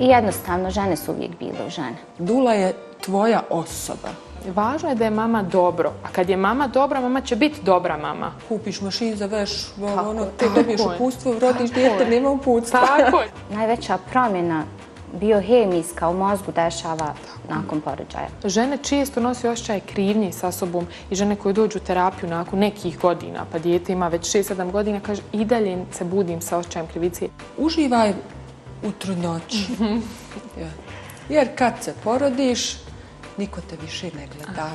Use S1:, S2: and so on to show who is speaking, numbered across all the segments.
S1: I jednostavno, žene su uvijek bile u žene.
S2: Dula je tvoja osoba.
S3: Važno je da je mama dobro. A kad je mama dobra, mama će biti dobra mama.
S2: Kupiš mašin za veš, ono, ti dobiješ upustvo, rodiš dijete, nema uputstva.
S3: Tako je.
S1: Najveća promjena biohemijska u mozgu dešava nakon porođaja.
S3: Žene često nosi osjećaj krivnje sa sobom i žene koje dođu u terapiju nakon nekih godina, pa dijete ima već 6-7 godina, kaže i dalje se budim sa osjećajem krivice.
S2: Uživaj u trudnoći. Ja. Jer kad se porodiš, niko te više ne gleda.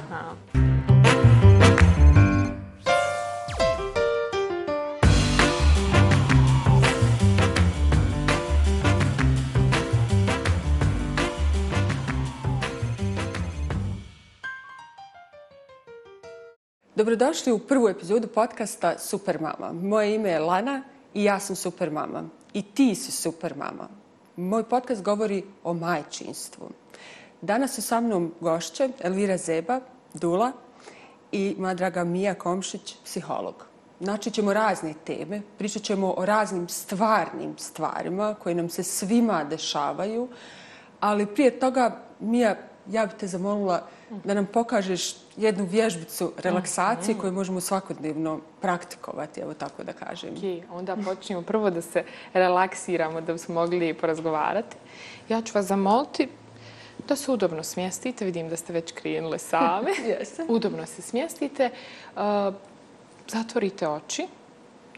S2: Dobrodošli u prvu epizodu podcasta Super Mama. Moje ime je Lana i ja sam Super Mama. I ti si Super Mama. Moj podcast govori o majčinstvu. Danas su sa mnom gošće Elvira Zeba, Dula i moja draga Mija Komšić, psiholog. Znači ćemo razne teme, pričat ćemo o raznim stvarnim stvarima koje nam se svima dešavaju, ali prije toga, Mija, ja bih te zamolila da nam pokažeš jednu vježbicu relaksacije koju možemo svakodnevno praktikovati, evo tako da kažem.
S3: Ok, onda počnemo prvo da se relaksiramo da bismo mogli porazgovarati. Ja ću vas zamoliti da se udobno smjestite. Vidim da ste već krenule same. Udobno se smjestite. Uh, Zatvorite oči.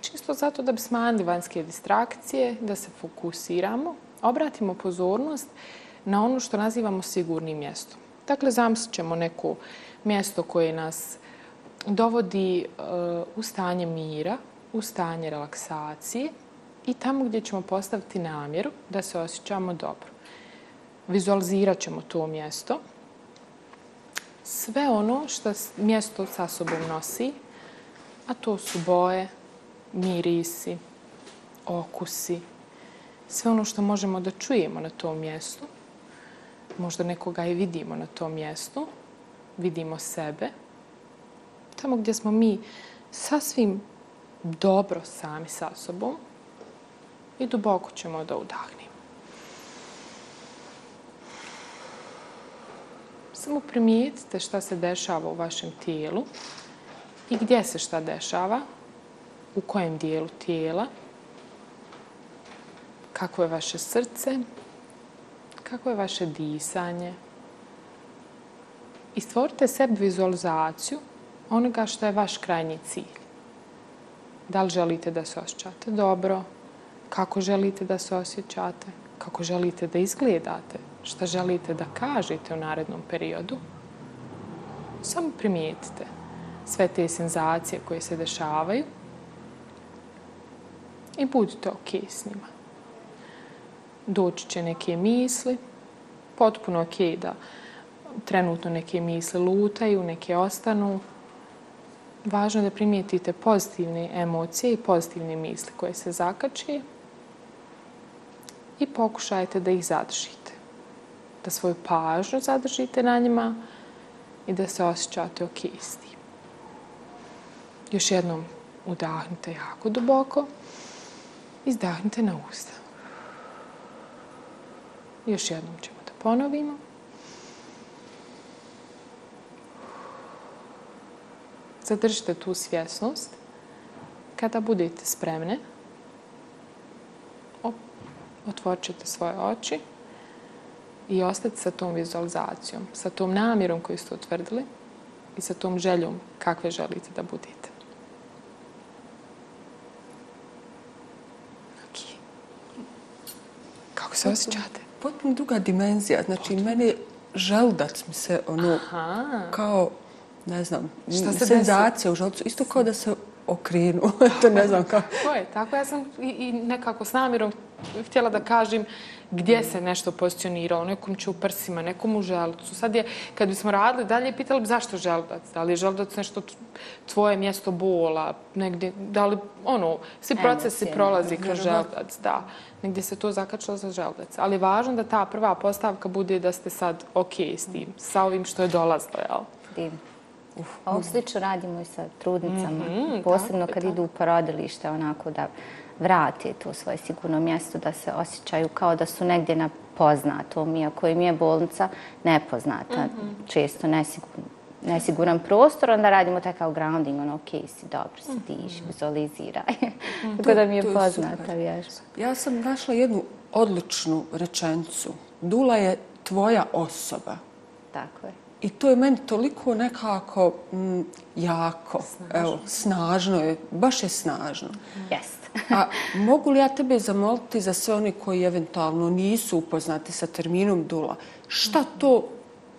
S3: Čisto zato da bi smanjili vanjske distrakcije, da se fokusiramo. Obratimo pozornost na ono što nazivamo sigurnim mjestom. Dakle, zamislit ćemo neko mjesto koje nas dovodi e, u stanje mira, u stanje relaksacije i tamo gdje ćemo postaviti namjeru da se osjećamo dobro. Vizualizirat ćemo to mjesto. Sve ono što mjesto sa sobom nosi, a to su boje, mirisi, okusi, sve ono što možemo da čujemo na tom mjestu, možda nekoga i vidimo na tom mjestu, vidimo sebe, tamo gdje smo mi sasvim dobro sami sa sobom i duboko ćemo da udahnimo. Samo primijetite šta se dešava u vašem tijelu i gdje se šta dešava, u kojem dijelu tijela, kako je vaše srce, kako je vaše disanje. I stvorite sebi vizualizaciju onoga što je vaš krajnji cilj. Da li želite da se osjećate dobro, kako želite da se osjećate, kako želite da izgledate, šta želite da kažete u narednom periodu. Samo primijetite sve te senzacije koje se dešavaju i budite ok s njima doći će neke misli, potpuno ok da trenutno neke misli lutaju, neke ostanu. Važno je da primijetite pozitivne emocije i pozitivne misli koje se zakače i pokušajte da ih zadržite. Da svoju pažnju zadržite na njima i da se osjećate ok s tim. Još jednom udahnite jako duboko, izdahnite na usta. Još jednom ćemo da ponovimo. Zadržite tu svjesnost. Kada budete spremne, otvorit ćete svoje oči i ostati sa tom vizualizacijom, sa tom namjerom koju ste utvrdili i sa tom željom kakve želite da budete. Kako se osjećate?
S2: Potpuno druga dimenzija. Znači, meni želdac mi se ono,
S3: Aha.
S2: kao, ne znam,
S3: Šta se
S2: senzacija u želcu. Isto kao da se okrenu. to ne znam kako.
S3: To je, tako ja sam i, i nekako s namjerom htjela da kažem gdje se nešto pozicioniralo, nekom će u prsima, nekom u želucu. Sad je, kad bismo radili dalje, pitali bi zašto želudac? Da li je želudac nešto tvoje mjesto bola, negdje, da li, ono, svi procesi prolazi kroz želudac, da. Negdje se to zakačilo za želudac. Ali je važno da ta prva postavka bude da ste sad ok s tim, sa ovim što je dolazlo, jel?
S1: Divno. Ovo slično radimo i sa trudnicama, posebno kad idu u porodilište, onako da vrate to svoje sigurno mjesto, da se osjećaju kao da su negdje na poznatom, iako im je bolnica nepoznata, često nesigurno nesiguran prostor, onda radimo taj kao grounding, ono, ok, si dobro, si diš, vizualiziraj. Tako da mi je poznata vježba.
S2: Ja sam našla jednu odličnu rečenicu. Dula je tvoja osoba.
S1: Tako je.
S2: I to je meni toliko nekako mm, jako, snažno. evo, snažno je, baš je snažno.
S1: Jest.
S2: A mogu li ja tebe zamoliti za sve oni koji eventualno nisu upoznati sa terminom dula? Šta to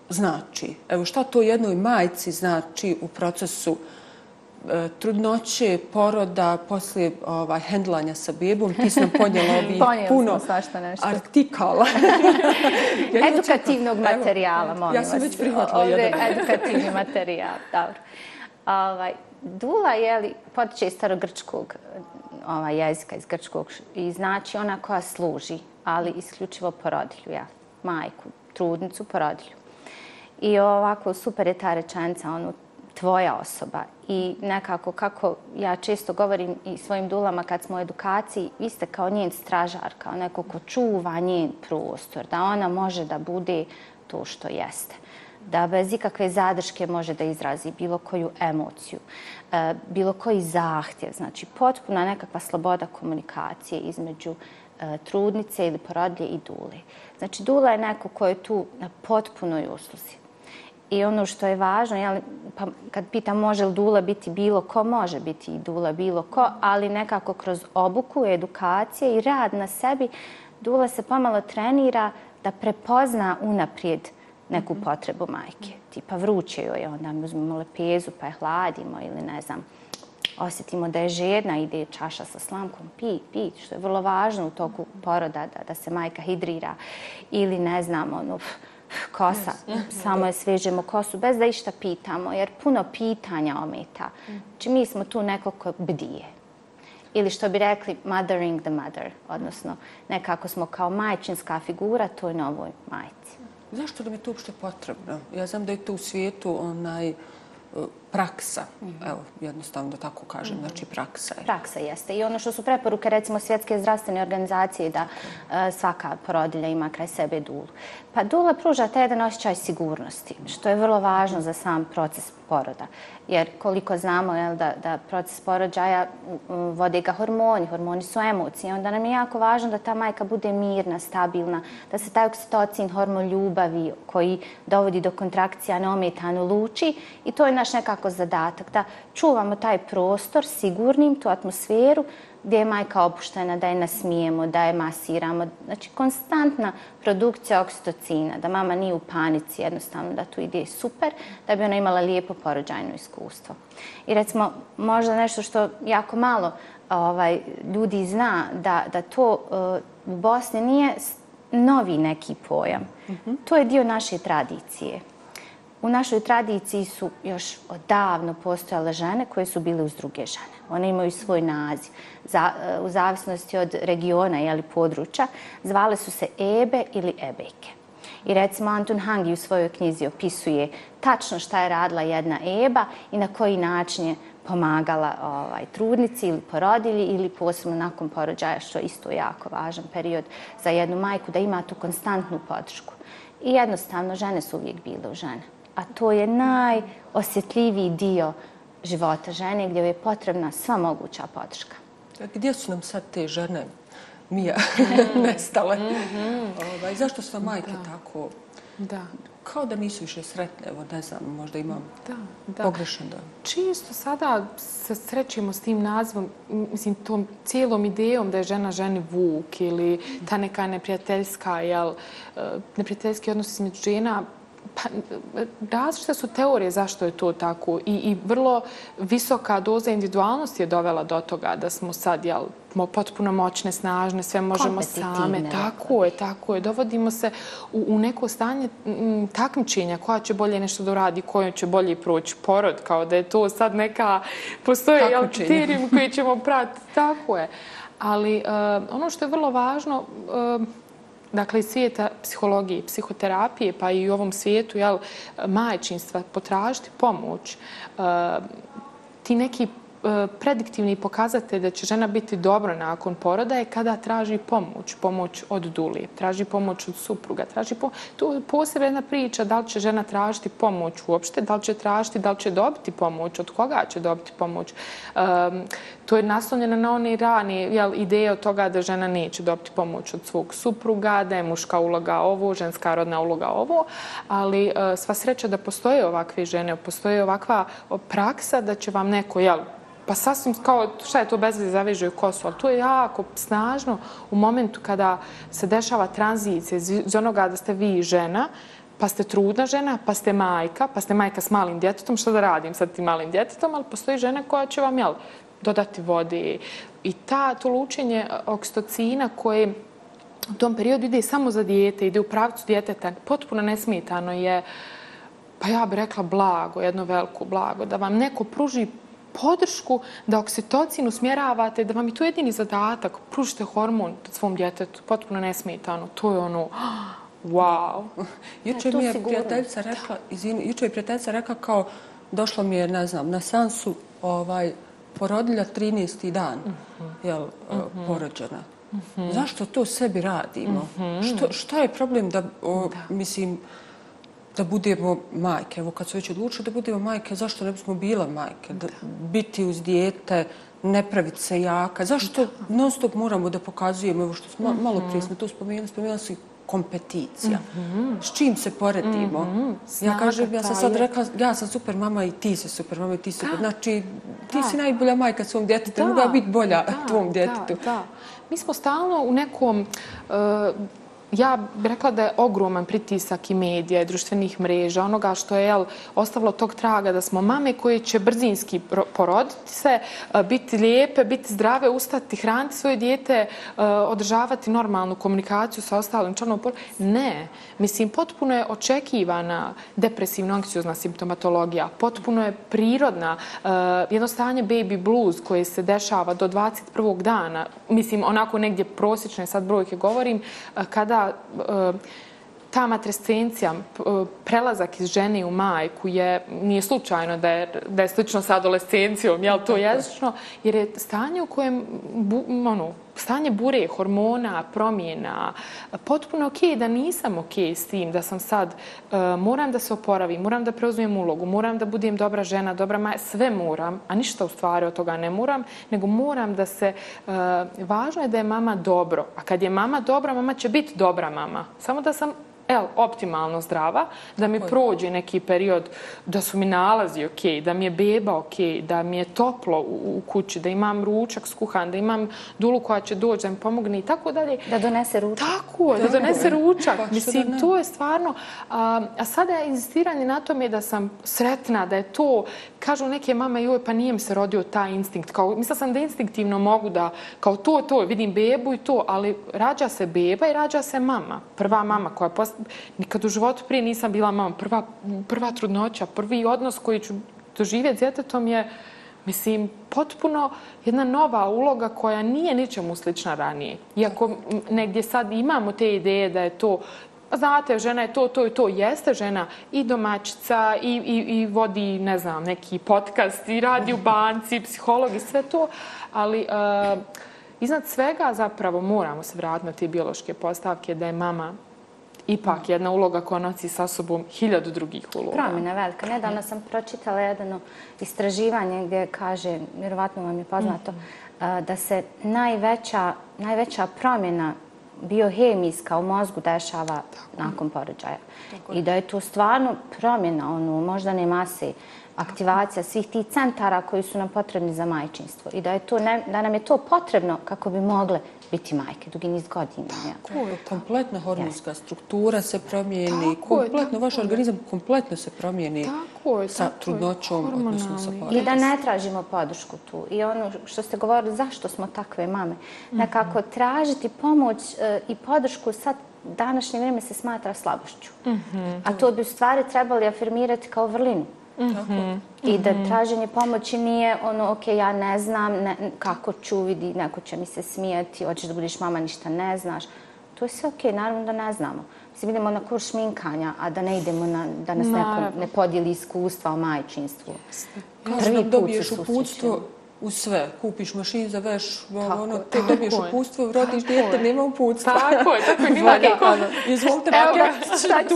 S2: znači? Evo, šta to jednoj majci znači u procesu e, trudnoće, poroda, poslije ovaj, hendlanja sa bebom? Ti si nam podnijela ovih puno artikala. Ja
S1: Edukativnog
S2: čekam. Evo,
S1: materijala, molim
S2: Ja
S1: vas.
S2: sam već prihvatila
S1: Ovdje
S2: jedan.
S1: je edukativni materijal, dobro. Ovaj, dula je li, potiče iz starogrčkog ovaj, jezika, iz grčkog, i znači ona koja služi, ali isključivo porodilju, ja, majku, trudnicu, porodilju. I ovako super je ta rečenica, ono, tvoja osoba. I nekako kako ja često govorim i svojim dulama kad smo u edukaciji, vi ste kao njen stražar, kao neko ko čuva njen prostor, da ona može da bude to što jeste da bez ikakve zadrške može da izrazi bilo koju emociju, e, bilo koji zahtjev, znači potpuna nekakva sloboda komunikacije između e, trudnice ili porodlje i dule. Znači dula je neko ko je tu na potpunoj usluzi. I ono što je važno, jel, pa kad pitam može li dula biti bilo ko, može biti i dula bilo ko, ali nekako kroz obuku, edukacije i rad na sebi, dula se pomalo trenira da prepozna unaprijed neku potrebu majke. Tipa vruće joj je, onda mi uzmemo lepezu pa je hladimo ili ne znam, osjetimo da je žedna, ide čaša sa slamkom, pi, pi, što je vrlo važno u toku poroda da, da se majka hidrira. Ili ne znam, ono, kosa, samo je svežemo kosu bez da išta pitamo, jer puno pitanja ometa. Znači mi smo tu neko ko bdije. Ili što bi rekli mothering the mother, odnosno nekako smo kao majčinska figura toj novoj majci.
S2: Zašto nam je to uopšte potrebno? Ja znam da je to u svijetu onaj praksa. Evo, jednostavno da tako kažem, znači praksa je.
S1: Praksa jeste. I ono što su preporuke, recimo, svjetske zdravstvene organizacije da e, svaka porodilja ima kraj sebe dulu. Pa dula pruža taj jedan osjećaj sigurnosti, što je vrlo važno za sam proces poroda. Jer koliko znamo jel, da, da proces porođaja vode ga hormoni, hormoni su emocije, onda nam je jako važno da ta majka bude mirna, stabilna, da se taj oksitocin, hormon ljubavi koji dovodi do kontrakcija neometano luči i to je naš nekako zadatak, da čuvamo taj prostor sigurnim, tu atmosferu gdje je majka opuštena, da je nasmijemo, da je masiramo. Znači, konstantna produkcija oksitocina, da mama nije u panici, jednostavno da tu ide super, da bi ona imala lijepo porođajno iskustvo. I recimo, možda nešto što jako malo ovaj, ljudi zna, da, da to uh, u Bosni nije novi neki pojam. To je dio naše tradicije. U našoj tradiciji su još odavno postojale žene koje su bile uz druge žene. One imaju svoj naziv. Za, e, u zavisnosti od regiona ili područja, zvale su se Ebe ili Ebejke. I recimo Anton Hangi u svojoj knjizi opisuje tačno šta je radila jedna Eba i na koji način je pomagala ovaj, trudnici ili porodilji ili posebno nakon porođaja, što je isto jako važan period za jednu majku, da ima tu konstantnu podršku. I jednostavno, žene su uvijek bile u žene. A to je najosjetljiviji dio života žene gdje je potrebna sva moguća podrška.
S2: Gdje su nam sad te žene, Mija, nestale? Ovaj, zašto su majke tako,
S3: Da,
S2: kao da nisu više sretne, evo ne znam, možda imam
S3: da, da.
S2: pogrešan da.
S3: Čisto sada se srećemo s tim nazivom, mislim, tom cijelom idejom da je žena ženi vuk ili ta neka neprijateljska, jel, e, neprijateljski odnos između žena, pa različite su teorije zašto je to tako i, i vrlo visoka doza individualnosti je dovela do toga da smo sad, jel, potpuno moćne, snažne, sve možemo same. Tako je, tako je. Dovodimo se u, u neko stanje m, takmičenja koja će bolje nešto da uradi, koja će bolje proći porod, kao da je to sad neka, postoje kriterijum koji ćemo pratiti. Tako je. Ali uh, ono što je vrlo važno, uh, dakle, iz svijeta psihologije, psihoterapije, pa i u ovom svijetu, jel, majčinstva, potražiti pomoć, eh, ti neki E, prediktivni pokazatelj da će žena biti dobro nakon poroda je kada traži pomoć, pomoć od duli, traži pomoć od supruga, traži pomoć. Tu je posebna priča da li će žena tražiti pomoć uopšte, da li će tražiti, da li će dobiti pomoć, od koga će dobiti pomoć. Um, to je naslonjeno na one rane jel, ideje od toga da žena neće dobiti pomoć od svog supruga, da je muška uloga ovo, ženska rodna uloga ovo, ali uh, sva sreća da postoje ovakve žene, postoje ovakva praksa da će vam neko, jel, pa sasvim kao šta je to bez veze zaveže kosu, ali to je jako snažno u momentu kada se dešava tranzicija iz onoga da ste vi žena, pa ste trudna žena, pa ste majka, pa ste majka s malim djetetom, što da radim sa tim malim djetetom, ali postoji žena koja će vam, jel, dodati vodi. I ta, to lučenje okstocina koje u tom periodu ide samo za dijete, ide u pravcu djeteta, potpuno nesmetano je, pa ja bih rekla blago, jedno veliko blago, da vam neko pruži podršku da oksitocin usmjeravate, da vam je to jedini zadatak, pružite hormon svom djetetu, potpuno nesmetano. To je ono, wow.
S2: Juče mi je prijateljica rekla, izvini, juče je prijateljica rekla kao, došla mi je, ne znam, na sansu, ovaj, porodilja 13. dan, -huh. jel, uh -huh. porođena. -huh. Zašto to sebi radimo? Što, šta je problem da, o, da. mislim, da budemo majke. Evo kad su već odlučili da budemo majke, zašto ne bismo bila majke? Da, biti uz dijete, ne praviti se jaka. Zašto non stop moramo da pokazujemo, evo što smo, malo prije smo to spomenuli, spomenuli se kompeticija. Mm -hmm. S čim se poredimo? Mm -hmm. Ja kažem, ja sam sad rekla, ja sam super mama i ti si super mama i ti si super. Znači, ti da. si najbolja majka svom djetetu, da. mogu biti bolja da. tvom djetetu. Da. Da.
S3: Mi smo stalno u nekom... Uh, ja bih rekla da je ogroman pritisak i medija i društvenih mreža, onoga što je jel, ostavilo tog traga da smo mame koje će brzinski poroditi se, e, biti lijepe, biti zdrave, ustati, hraniti svoje dijete, e, održavati normalnu komunikaciju sa ostalim članom poroda. Ne. Mislim, potpuno je očekivana depresivno-anksiozna simptomatologija, potpuno je prirodna e, jedno stanje baby blues koje se dešava do 21. dana, mislim, onako negdje prosječne sad brojke govorim, kada da e, ta matrescencija, prelazak iz žene u majku je, nije slučajno da je, da je slično sa adolescencijom, jel to jezično, jer je stanje u kojem, bu, ono, stanje bure, hormona, promjena, potpuno okej okay, da nisam okej okay s tim, da sam sad, uh, moram da se oporavim, moram da preuzmem ulogu, moram da budem dobra žena, dobra maja, sve moram, a ništa u stvari od toga ne moram, nego moram da se, uh, važno je da je mama dobro, a kad je mama dobra, mama će biti dobra mama. Samo da sam el, optimalno zdrava, da mi prođe neki period, da su mi nalazi ok, da mi je beba ok, da mi je toplo u, u kući, da imam ručak skuhan, da imam dulu koja će doći da mi pomogne i tako dalje.
S1: Da donese ručak.
S3: Tako je, da donese ručak. Pa, Mislim, to je stvarno... A, a sada je insistiranje na tome da sam sretna, da je to... Kažu neke mame, joj, pa nije mi se rodio taj instinkt. Kao, mislila sam da instinktivno mogu da... Kao to, to, vidim bebu i to, ali rađa se beba i rađa se mama. Prva mama koja post nikad u životu prije nisam bila mama. Prva, prva trudnoća, prvi odnos koji ću doživjeti s djetetom je, mislim, potpuno jedna nova uloga koja nije ničemu slična ranije. Iako negdje sad imamo te ideje da je to pa Znate, žena je to, to i to. Jeste žena i domaćica i, i, i vodi, ne znam, neki podcast i radi u banci, psiholog i sve to. Ali uh, iznad svega zapravo moramo se vratiti na te biološke postavke da je mama ipak jedna uloga koja nosi sa sobom hiljadu drugih uloga.
S1: Promjena velika. Nedavno sam pročitala jedno istraživanje gdje kaže, vjerovatno vam je poznato, mm da se najveća, najveća promjena biohemijska u mozgu dešava Tako. nakon porođaja. Tako. I da je to stvarno promjena ono, moždane mase, aktivacija svih tih centara koji su nam potrebni za majčinstvo. I da, je to da nam je to potrebno kako bi mogle biti majke dugi niz godina.
S2: Tako je, kompletna hormonska struktura se promijeni, tako kompletno, vaš organizam kompletno se promijeni tako je, sa trudnoćom, odnosno sa porodom.
S1: I da ne tražimo podršku tu. I ono što ste govorili, zašto smo takve mame? Mhm. Nekako tražiti pomoć e, i podršku sad današnje vrijeme se smatra slabošću. Mm -hmm. A to bi u stvari trebali afirmirati kao vrlinu. Mm I da mhm. traženje pomoći nije ono, ok, ja ne znam ne, kako ću vidi, neko će mi se smijeti, hoćeš da budiš mama, ništa ne znaš. To je sve ok, naravno da ne znamo. Mislim, idemo na kurs šminkanja, a da ne idemo na, da nas neko ne podijeli iskustva o majčinstvu.
S2: Prvi put dobiješ uputstvo, u sve. Kupiš mašin za veš,
S3: Tako
S2: ono, te dobiješ
S3: je.
S2: uputstvo, rodiš
S3: je.
S2: nema uputstva.
S3: Tako je, tako je, nima
S2: Vlada,
S3: niko.
S2: ono, Izvolite
S3: Evo ga,
S2: paket,
S3: šta ću?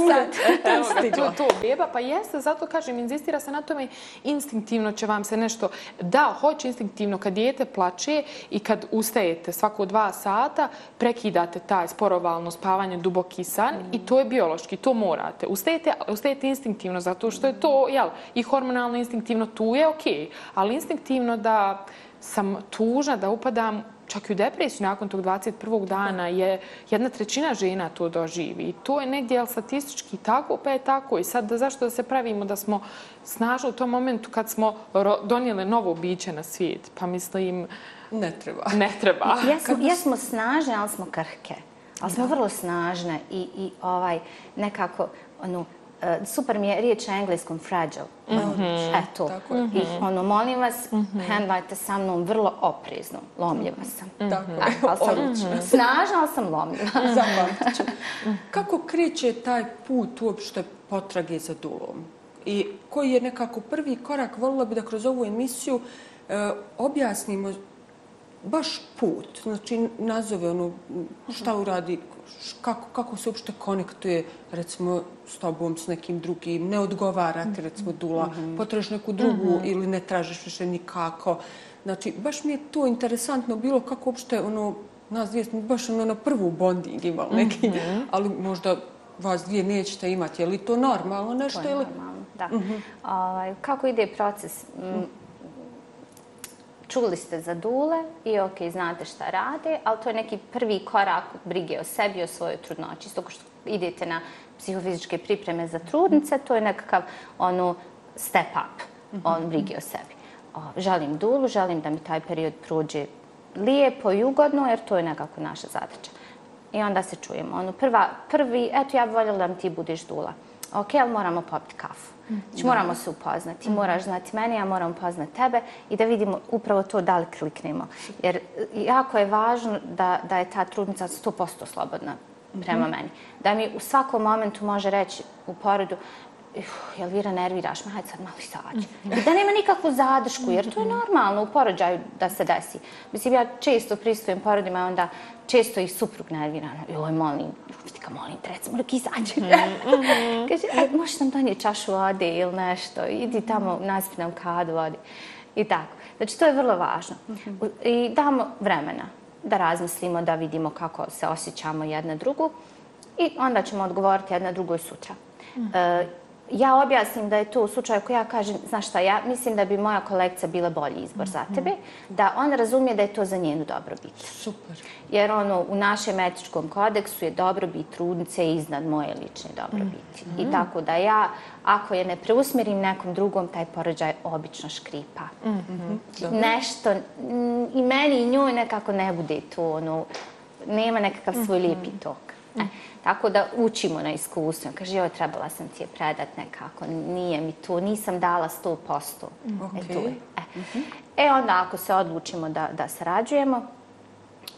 S3: Evo ga,
S2: Stiglo.
S3: to, beba, pa jeste, zato kažem, inzistira se na tome, instinktivno će vam se nešto, da, hoće instinktivno, kad dijete plače i kad ustajete svako dva sata, prekidate taj sporovalno spavanje, duboki san i to je biološki, to morate. Ustajete, ustajete instinktivno, zato što je to, jel, i hormonalno instinktivno tu je okej, ali instinktivno da sam tužna, da upadam čak i u depresiju nakon tog 21. dana je jedna trećina žena to doživi. I to je negdje jel, statistički tako, pa je tako. I sad zašto da se pravimo da smo snažni u tom momentu kad smo donijeli novo biće na svijet? Pa mislim,
S2: Ne treba.
S3: ne treba.
S1: Jesmo, jesmo snažne, ali smo krhke. Ali smo vrlo snažne i, i ovaj, nekako, ono, e, super mi je riječ na engleskom fragile. Eto.
S2: Tako je.
S1: I ono, molim vas, handlajte sa mnom vrlo oprezno. Lomljiva sam.
S2: Tako je.
S1: Sam snažna, ali sam lomljiva.
S2: Zapamtit ću. Kako kreće taj put uopšte potrage za dulom? I koji je nekako prvi korak, volila bi da kroz ovu emisiju e, objasnimo baš put, znači nazove ono šta uradi, kako, kako se uopšte konektuje recimo s tobom, s nekim drugim, ne odgovara ti recimo dula, potražiš neku drugu ili ne tražiš više nikako. Znači, baš mi je to interesantno bilo kako uopšte ono, nas dvije smo baš ono na prvu bonding imali neki, ali možda vas dvije nećete imati. Je li to normalno nešto
S1: To je
S2: ili...
S1: normalno, da. Ovaj, kako ide proces? Čuli ste za dule i ok, znate šta rade, ali to je neki prvi korak brige o sebi o svojoj trudnoći. Isto kao što idete na psihofizičke pripreme za trudnice, to je nekakav ono, step up, on brige o sebi. O, želim dulu, želim da mi taj period prođe lijepo i ugodno, jer to je nekako naša zadaća. I onda se čujemo. Ono, prva, prvi, eto ja bih voljela da mi ti budeš dula. Ok, ali moramo popiti kafu. Znači, moramo se upoznati. Moraš znati mene, ja moram upoznati tebe i da vidimo upravo to da li kliknemo. Jer e, jako je važno da, da je ta trudnica 100% slobodna prema meni. Da mi u svakom momentu može reći u porodu "Uf, Elvira, nerviraš me, hajde sad malo izađi. I da nema nikakvu zadršku, jer to je normalno u porođaju da se desi. Mislim, ja često pristujem porodima i onda često ih suprug nervira. Joj, molim, Stika, molim te, recimo, dok izađe. Kaže, aj, možeš nam donijeti čašu vode ili nešto, idi tamo, naspi nam kadu vode. I tako. Znači, to je vrlo važno. U- I damo vremena da razmislimo, da vidimo kako se osjećamo jedna drugu i onda ćemo odgovoriti jedna drugoj sutra. E, ja objasnim da je to u slučaju ako ja kažem, znaš šta, ja mislim da bi moja kolekcija bila bolji izbor za tebe, da on razumije da je to za njenu dobrobit.
S2: Super.
S1: Jer ono, u našem etičkom kodeksu je dobrobit trudnice iznad moje lične dobrobiti. I tako da ja, ako je ne preusmjerim nekom drugom, taj porođaj obično škripa. Nešto, mm, i meni i njoj nekako ne bude to, ono, nema nekakav svoj lijepi tok. E, tako da učimo na iskustvu. Kaže, joj, trebala sam ti je predat nekako, nije mi to, nisam dala 100%. E, to je. E. e, onda ako se odlučimo da, da sarađujemo,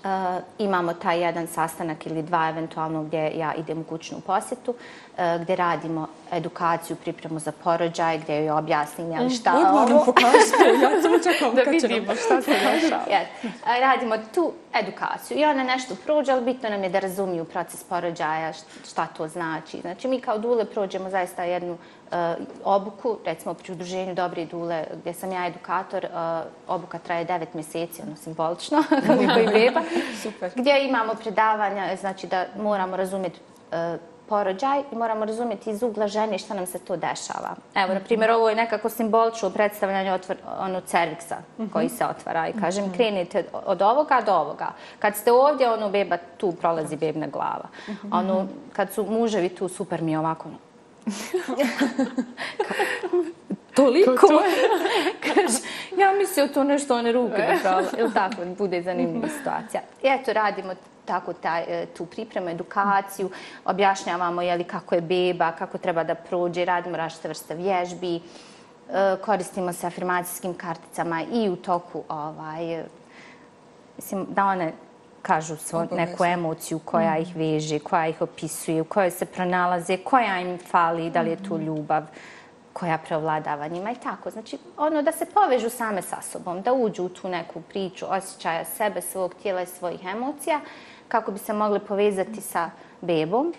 S1: Uh, imamo taj jedan sastanak ili dva eventualno gdje ja idem u kućnu posjetu, uh, gdje radimo edukaciju, pripremu za porođaj, gdje joj objasnim jel, šta
S2: Odmah nam
S1: ovo.
S2: pokazuje, ja samo čekam
S3: Da vidimo šta se dešava.
S1: Jel, a, radimo tu edukaciju i ona nešto prođe, ali bitno nam je da razumiju proces porođaja, št- šta to znači. Znači, mi kao dule prođemo zaista jednu uh, obuku, recimo pri udruženju Dobri dule, gdje sam ja edukator, uh, obuka traje 9 mjeseci, ono simbolično, kao i beba,
S2: Super.
S1: gdje imamo predavanja, znači da moramo razumjeti uh, porođaj i moramo razumjeti iz ugla žene šta nam se to dešava. Evo, na primjer, ovo je nekako simbolično predstavljanje otvor, ono cerviksa koji se otvara i kažem, krenite od ovoga do ovoga. Kad ste ovdje, ono, beba, tu prolazi bebna glava. Ono, kad su muževi tu, super mi je ovako, ono, Toliko? Kaže, ja mislio to nešto one ruke da prava. Ili tako, bude zanimljiva situacija. I eto, radimo tako taj, e, tu pripremu, edukaciju, objašnjavamo jeli, kako je beba, kako treba da prođe, radimo različite vrste vježbi, e, koristimo se afirmacijskim karticama i u toku ovaj, e, mislim, da one kažu
S2: Obavezno.
S1: neku emociju koja ih veže, koja ih opisuje, u kojoj se pronalaze, koja im fali, da li je to ljubav. koja preovladava njima i tako. Znači, ono da se povežu same sa sobom, da uđu u tu neku priču osjećaja sebe, svog tijela i svojih emocija, kako bi se mogli povezati sa bebom.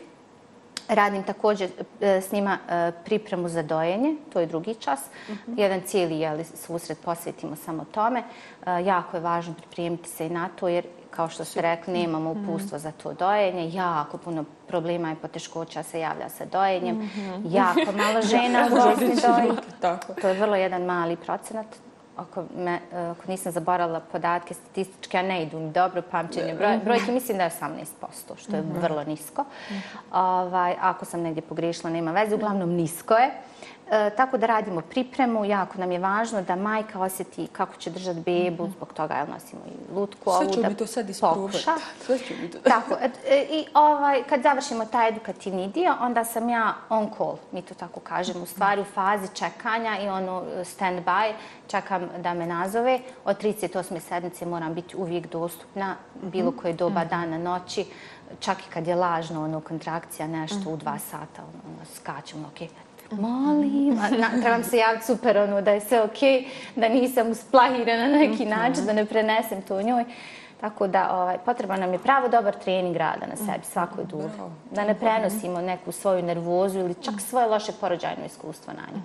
S1: Radim također e, s njima e, pripremu za dojenje, to je drugi čas. Mm -hmm. Jedan cijeli jeli, susret posvetimo samo tome. E, jako je važno pripremiti se i na to, jer kao što ste rekli, nemamo mhm. upustvo za to dojenje. Jako puno problema i poteškoća se javlja sa dojenjem. Mm -hmm. Jako malo žena u Bosni doji. To je vrlo jedan mali procenat ako, me, ako nisam zaboravila podatke statističke, a ne idu mi dobro pamćenje broj, brojke, mislim da je 18%, što je -hmm. vrlo nisko. -hmm. ovaj, ako sam negdje pogriješila, nema veze, uglavnom nisko je. E, tako da radimo pripremu, jako nam je važno da majka osjeti kako će držati bebu, zbog toga jel, nosimo i lutku
S2: ovu. Sve ću mi to sad isprobati. Sve ću mi to.
S1: Tako, e, i ovaj, kad završimo taj edukativni dio, onda sam ja on call, mi to tako kažemo, u stvari u fazi čekanja i ono stand by, čekam da me nazove. Od 38. sedmice moram biti uvijek dostupna, bilo koje doba dana, noći, čak i kad je lažno ono, kontrakcija, nešto u dva sata, ono, skačem, ok, molim, trebam se javiti super, ono, da je sve okej, okay, da nisam usplahirana na neki način, da ne prenesem to njoj. Tako da ovaj, potreban nam je pravo dobar trening rada na sebi, svakoj duži. Da ne prenosimo neku svoju nervozu ili čak svoje loše porođajno iskustvo na nju.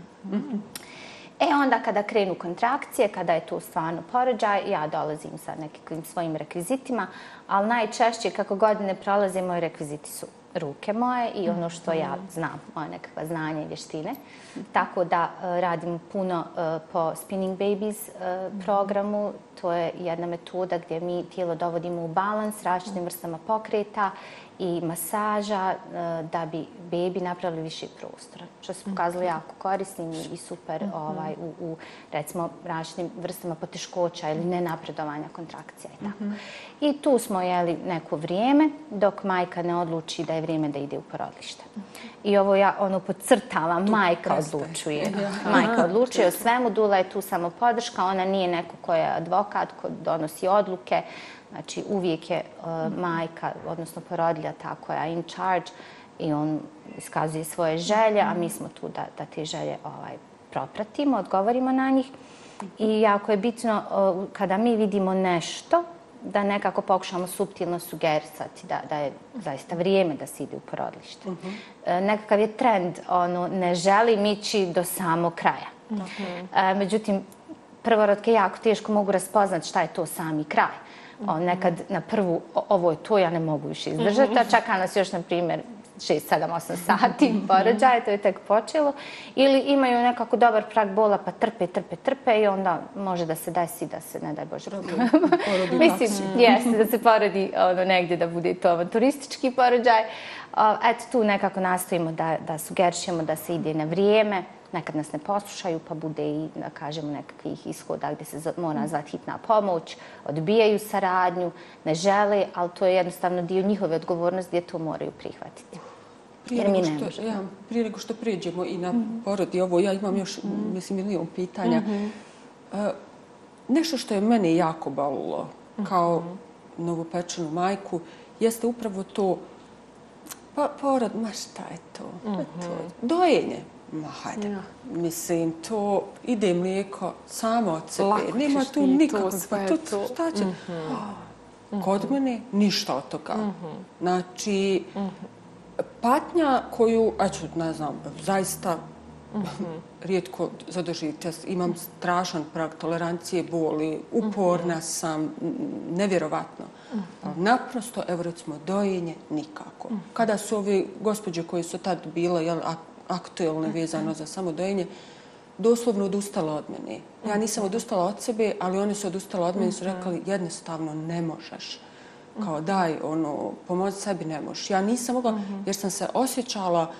S1: E onda kada krenu kontrakcije, kada je to stvarno porođaj, ja dolazim sa nekim svojim rekvizitima, ali najčešće kako godine prolaze, moji rekviziti su ruke moje i ono što ja znam, moje nekakva znanja i vještine. Tako da e, radim puno e, po Spinning Babies e, programu. To je jedna metoda gdje mi tijelo dovodimo u balans različitim vrstama pokreta i masaža da bi bebi napravili više prostora. Što se pokazalo jako korisnim i super ovaj, u, u recimo različitim vrstama poteškoća ili nenapredovanja kontrakcija i tako. I tu smo jeli neko vrijeme dok majka ne odluči da je vrijeme da ide u porodilište. I ovo ja ono podcrtavam, majka odlučuje. Majka odlučuje o svemu, Dula je tu samo podrška, ona nije neko ko je advokat, ko donosi odluke. Znači uvijek je uh, majka, odnosno porodilja ta koja je in charge i on iskazuje svoje želje, a mi smo tu da, da te želje ovaj, propratimo, odgovorimo na njih. I jako je bitno uh, kada mi vidimo nešto, da nekako pokušamo subtilno sugerisati da, da je zaista vrijeme da se ide u porodilište. Uh mhm. -huh. Nekakav je trend, ono, ne želim ići do samog kraja. Uh -huh. Međutim, prvorodke jako teško mogu raspoznati šta je to sami kraj. Uh -huh. Nekad na prvu, ovo je to, ja ne mogu više izdržati, a čeka nas još, na primjer, 6, 7, 8 sati porođaja, to je tek počelo. Ili imaju nekako dobar prag bola pa trpe, trpe, trpe i onda može da se desi da se, ne daj Bože, mislim, jeste da se porodi ono, negdje da bude to turistički porođaj. Eto, tu nekako nastojimo da, da sugerišemo da se ide na vrijeme. Nekad nas ne poslušaju, pa bude i, da kažemo, nekakvih ishoda gdje se mora zvati hitna pomoć, odbijaju saradnju, ne žele, ali to je jednostavno dio njihove odgovornosti gdje to moraju prihvatiti.
S2: Prije nego, što, ja, prije nego što prijeđemo i na mm. porod i ovo, ja imam još, mm. mislim, milijon pitanja. Mm -hmm. uh, nešto što je mene jako balilo kao mm -hmm. novopečenu majku, jeste upravo to pa, porod, ma šta je to? Mm -hmm. to dojenje. Ma hajde, ja. mislim, to ide mlijeko samo od sebe. Lako Nema tu nikakvog, pa to, to. Šta će? Mm -hmm. Kod mene ništa od toga. Mm -hmm. Znači, mm -hmm patnja koju, eću, ne znam, zaista mm -hmm. rijetko zadržite. Imam strašan prag tolerancije boli, uporna mm -hmm. sam, nevjerovatno. Mm -hmm. Naprosto, evo recimo, dojenje nikako. -hmm. Kada su ovi gospođe koji su tad bile jel, aktuelne -hmm. vezano za samo dojenje, doslovno odustala od mene. Ja nisam odustala od sebe, ali oni su odustala od mene i su rekli jednostavno ne možeš kao daj, ono, pomoć sebi ne možeš. Ja nisam mogla, mhm. jer sam se osjećala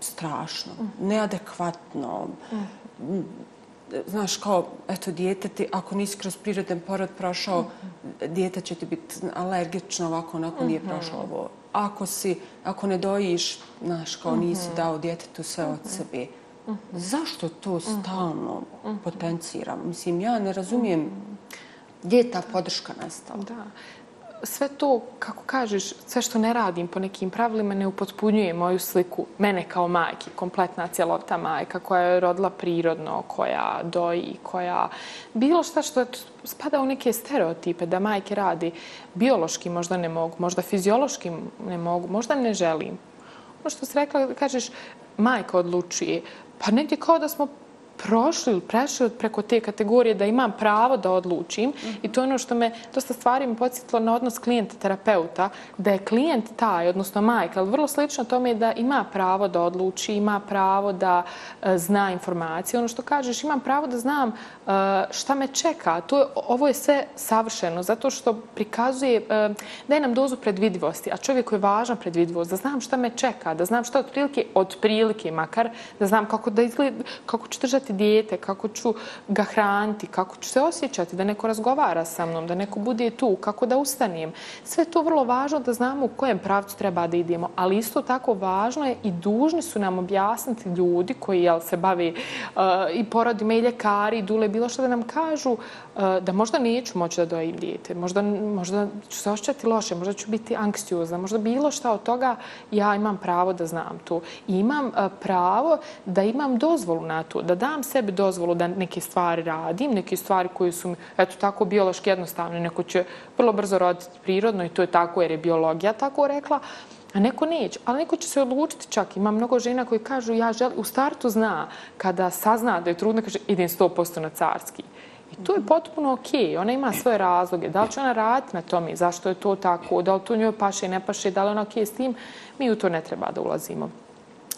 S2: strašno, mhm. neadekvatno. Mhm. Znaš, kao, eto, dijete ti, ako nisi kroz prirodan porod prošao, dijete će ti biti alergično, ovako, onako nije prošlo ovo. Ako si, ako ne dojiš, znaš, kao nisi dao djetetu sve od sebe, zašto to stalno potenciram? Mislim, ja ne razumijem gdje je ta podrška nastala.
S3: Da sve to, kako kažeš, sve što ne radim po nekim pravilima ne upotpunjuje moju sliku mene kao majke, kompletna cjelovita majka koja je rodila prirodno, koja doji, koja bilo šta što spada u neke stereotipe da majke radi biološki možda ne mogu, možda fiziološki ne mogu, možda ne želim. Ono što si rekla, kažeš, majka odlučuje, pa negdje kao da smo prošli ili prešli preko te kategorije da imam pravo da odlučim mm -hmm. i to je ono što me dosta stvari mi podsjetilo na odnos klijenta-terapeuta, da je klijent taj, odnosno majka, ali vrlo slično tome da ima pravo da odluči, ima pravo da e, zna informacije. Ono što kažeš, imam pravo da znam e, šta me čeka. To je, ovo je sve savršeno zato što prikazuje, e, daje nam dozu predvidivosti, a čovjek je važan predvidivost, da znam šta me čeka, da znam šta otprilike, otprilike makar, da znam kako da izgleda, kako ću držati odgajati dijete, kako ću ga hraniti, kako ću se osjećati, da neko razgovara sa mnom, da neko bude tu, kako da ustanijem. Sve to vrlo važno da znamo u kojem pravcu treba da idemo, ali isto tako važno je i dužni su nam objasniti ljudi koji jel, se bavi uh, i porodima i ljekari, i dule, bilo što da nam kažu uh, da možda neću moći da dojim dijete, možda, možda ću se osjećati loše, možda ću biti anksiozna, možda bilo šta od toga ja imam pravo da znam to. I imam pravo da imam dozvolu na to, da dam sebi dozvolu da neke stvari radim, neke stvari koje su eto, tako biološki jednostavne, neko će vrlo brzo roditi prirodno i to je tako jer je biologija tako rekla, a neko neće. Ali neko će se odlučiti čak. Ima mnogo žena koji kažu, ja želim, u startu zna, kada sazna da je trudna, kaže, idem 100% na carski. I to je potpuno okej. Okay. Ona ima svoje razloge. Da li će ona raditi na tome? Zašto je to tako? Da li to njoj paše i ne paše? Da li ona okej okay s tim? Mi u to ne treba da ulazimo.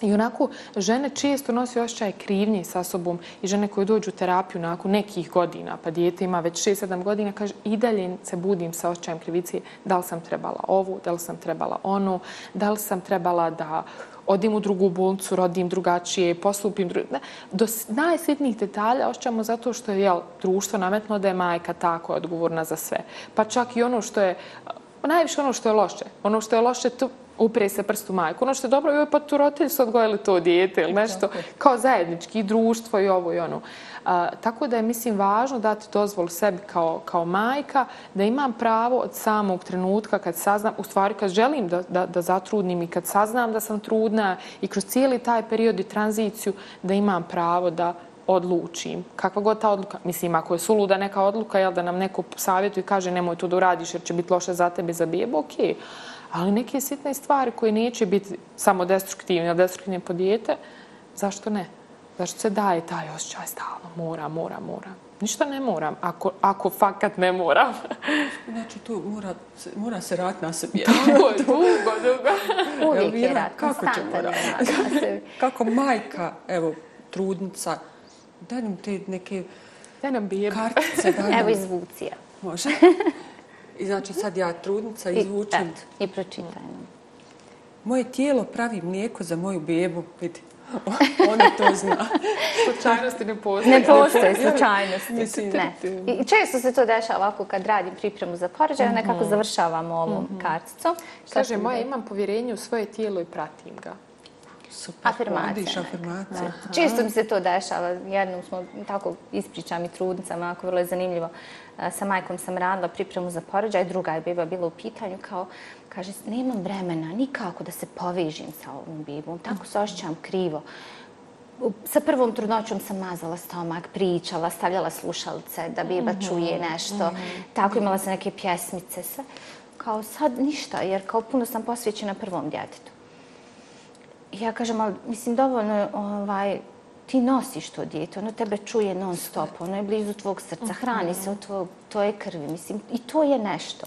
S3: I onako, žene često nosi osjećaj krivnje sa sobom i žene koje dođu u terapiju nakon nekih godina, pa dijete ima već 6-7 godina, kaže i dalje se budim sa osjećajem krivice, da li sam trebala ovu, da li sam trebala onu, da li sam trebala da odim u drugu bolnicu, rodim drugačije, postupim drugačije. Do najsitnijih detalja osjećamo zato što je jel, društvo nametno da je majka tako odgovorna za sve. Pa čak i ono što je, najviše ono što je loše. Ono što je loše, to, upre se prstu majku. Ono što je dobro, joj pa tu roditelji su odgojili to dijete ili nešto kao zajednički društvo i ovo i ono. A, tako da je, mislim, važno dati dozvol sebi kao, kao majka da imam pravo od samog trenutka kad saznam, u stvari kad želim da, da, da zatrudnim i kad saznam da sam trudna i kroz cijeli taj period i tranziciju da imam pravo da odlučim. Kakva god ta odluka, mislim, ako je suluda neka odluka, jel, da nam neko savjetuje i kaže nemoj to da uradiš jer će biti loše za tebe za bebu, okej. Okay ali neke sitne stvari koje neće biti samo destruktivne ili destruktivne po dijete, zašto ne? Zašto se daje taj osjećaj stalno? Mora, mora, mora. Ništa ne moram, ako, ako fakat ne moram.
S2: Znači, tu mora, mora se rad na sebi.
S3: Tako je, dugo, dugo.
S1: Uvijek je rad, konstantan je
S2: rad Kako majka, evo, trudnica, daj nam te neke
S3: daj nam
S2: kartice.
S1: Daj nam... Evo izvucija.
S2: Može. I znači sad ja trudnica izvučem...
S1: I, I pročitaj
S2: Moje tijelo pravi mlijeko za moju bebu. Vidi, ona to zna.
S3: Slučajnosti ne postoje.
S1: Ne postoje slučajnosti. Mislim, ne. I često se to dešava ovako kad radim pripremu za porođaj, mm -hmm. nekako završavamo ovom mm -hmm. karticom.
S3: Kaže, moja imam povjerenje u svoje tijelo i pratim ga.
S2: Super, afirmacija. afirmacija.
S1: Čisto mi se to dešava. Jednom smo tako ispričam i trudnicama, ako vrlo je zanimljivo. Sa majkom sam radila pripremu za porođaj, druga je beba bila u pitanju, kao, kaže, nemam vremena nikako da se povežim sa ovom bebom, tako se ošćam krivo. Sa prvom trudnoćom sam mazala stomak, pričala, stavljala slušalice da beba mhm, čuje nešto. Mhm. Tako imala sam neke pjesmice. Kao sad ništa, jer kao puno sam posvećena prvom djetetu ja kažem, ali mislim, dovoljno je, ovaj, ti nosiš to dijete, ono tebe čuje non stop, ono je blizu tvog srca, hrani se od tvojeg, tvoje krvi, mislim, i to je nešto.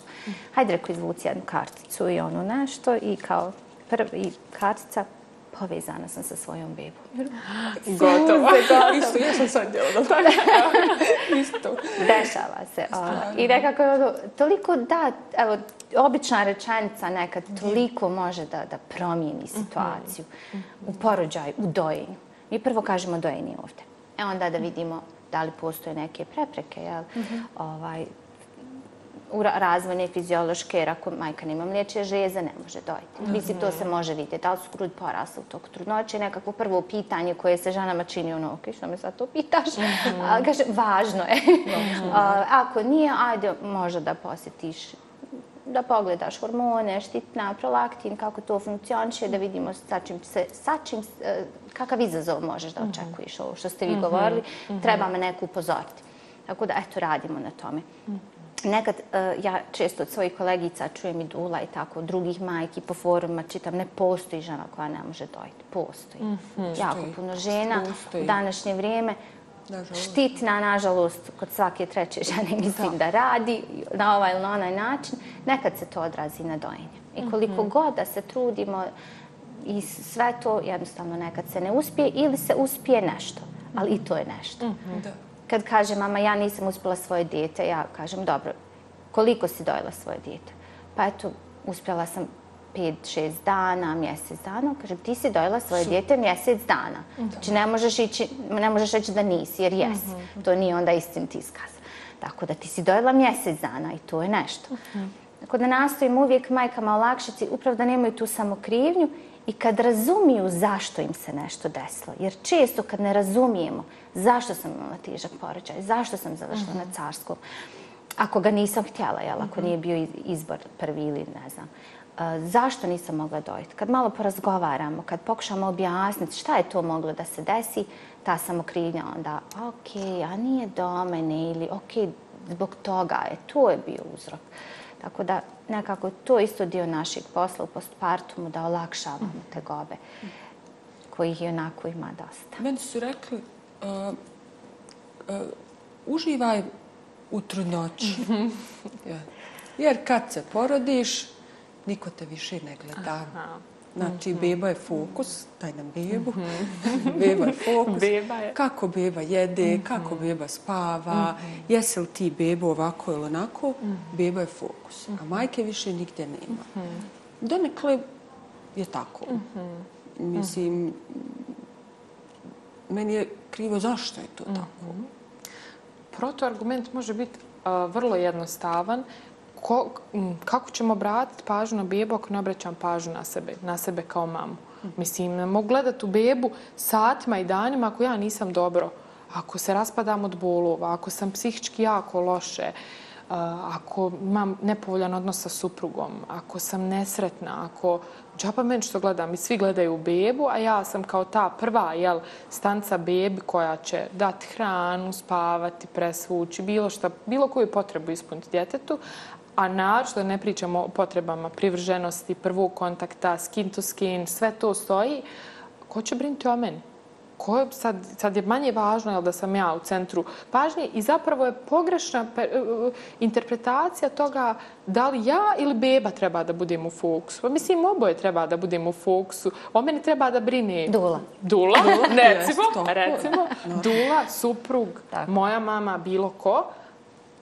S1: Hajde, reko, izvuci jednu karticu i ono nešto i kao prvi kartica, povezana sam sa svojom bebom.
S3: Gotovo. Isto, ja sam sad djela, da tako? Isto.
S1: Dešava se. Ovo. I nekako je ono, toliko da, evo, obična rečenica nekad toliko može da, da promijeni mhm. situaciju u porođaju, u dojenju. Mi prvo kažemo dojenje ovdje. E onda da vidimo da li postoje neke prepreke, jel? Mhm. Ovaj, razvojne fiziološke, jer ako majka nema mliječje žeze, ne može dojiti. Mislim, to se može vidjeti. Da li su grud porasla u toku trudnoće? Nekako prvo pitanje koje se ženama čini ono, ok, što me sad to pitaš? A, kaže, važno je. A, ako nije, ajde, možda da posjetiš da pogledaš hormone, štitna, prolaktin, kako to funkcioniše, da vidimo sa čim se, sa čim, e, kakav izazov možeš da očekuješ, ovo što ste vi govorili, treba me neko upozoriti. Tako da, eto, radimo na tome. Nekad e, ja često od svojih kolegica čujem i dula i tako, drugih majki po forumima čitam, ne postoji žena koja ne može dojiti. Postoji. Jako puno žena u današnje vrijeme. Štitna, nažalost, kod svake treće žene mislim da radi na ovaj ili na onaj način. Nekad se to odrazi na dojenje. I koliko god da se trudimo i sve to jednostavno nekad se ne uspije ili se uspije nešto. Ali i to je nešto.
S2: Da.
S1: Kad kaže mama ja nisam uspjela svoje dijete, ja kažem dobro, koliko si dojela svoje dijete? Pa eto, uspjela sam 5-6 dana, mjesec dana. Kažem, ti si dojela svoje dijete mjesec dana. Znači ne možeš, ići, ne možeš reći da nisi, jer jesi. To nije onda istinit iskaz. Tako da ti si dojela mjesec dana i to je nešto. Tako da nastojim uvijek majkama olakšiti, upravo da nemaju tu samokrivnju i kad razumiju zašto im se nešto desilo. Jer često kad ne razumijemo zašto sam imala težak porođaj, zašto sam završila na carskom, ako ga nisam htjela, jel, ako nije bio izbor prvi ili ne znam, uh, zašto nisam mogla dojiti? Kad malo porazgovaramo, kad pokušamo objasniti šta je to moglo da se desi, ta samokrivnja onda, ok, a nije do mene ili ok, zbog toga je, to je bio uzrok. Tako da nekako to isto dio našeg posla u postpartumu da olakšavamo te gobe kojih i onako ima dosta.
S2: Meni su rekli, uh, uh, uživaj u trudnoći. Ja. Jer kad se porodiš, niko te više ne gleda. Znači, beba je fokus, daj nam bebu. beba je fokus.
S3: Beba je.
S2: Kako beba jede, kako beba spava, jesi li ti bebo ovako ili onako, beba je fokus. A majke više nigdje nema. Donekle je tako. Mislim, meni je krivo zašto je to tako.
S3: Protoargument može biti a, vrlo jednostavan. Ko, kako ćemo obratiti pažnju na bebu ako ne obraćam pažnju na sebe, na sebe kao mamu? Mislim, mogu gledati u bebu satima i danima ako ja nisam dobro, ako se raspadam od bolova, ako sam psihički jako loše, ako imam nepovoljan odnos sa suprugom, ako sam nesretna, ako džaba meni što gledam i svi gledaju u bebu, a ja sam kao ta prva jel, stanca bebi koja će dati hranu, spavati, presvući, bilo, šta, bilo koju potrebu ispuniti djetetu, a da ne pričamo o potrebama privrženosti, prvog kontakta, skin to skin, sve to stoji, ko će brinuti o meni? Ko je, sad, sad je manje važno jel, da sam ja u centru pažnje i zapravo je pogrešna pe, uh, interpretacija toga da li ja ili beba treba da budem u fokusu. Pa mislim, oboje treba da budem u fokusu. O meni treba da brine...
S1: Dula.
S3: Dula, recimo,
S2: Jest,
S3: recimo. Dula, suprug, moja mama, bilo ko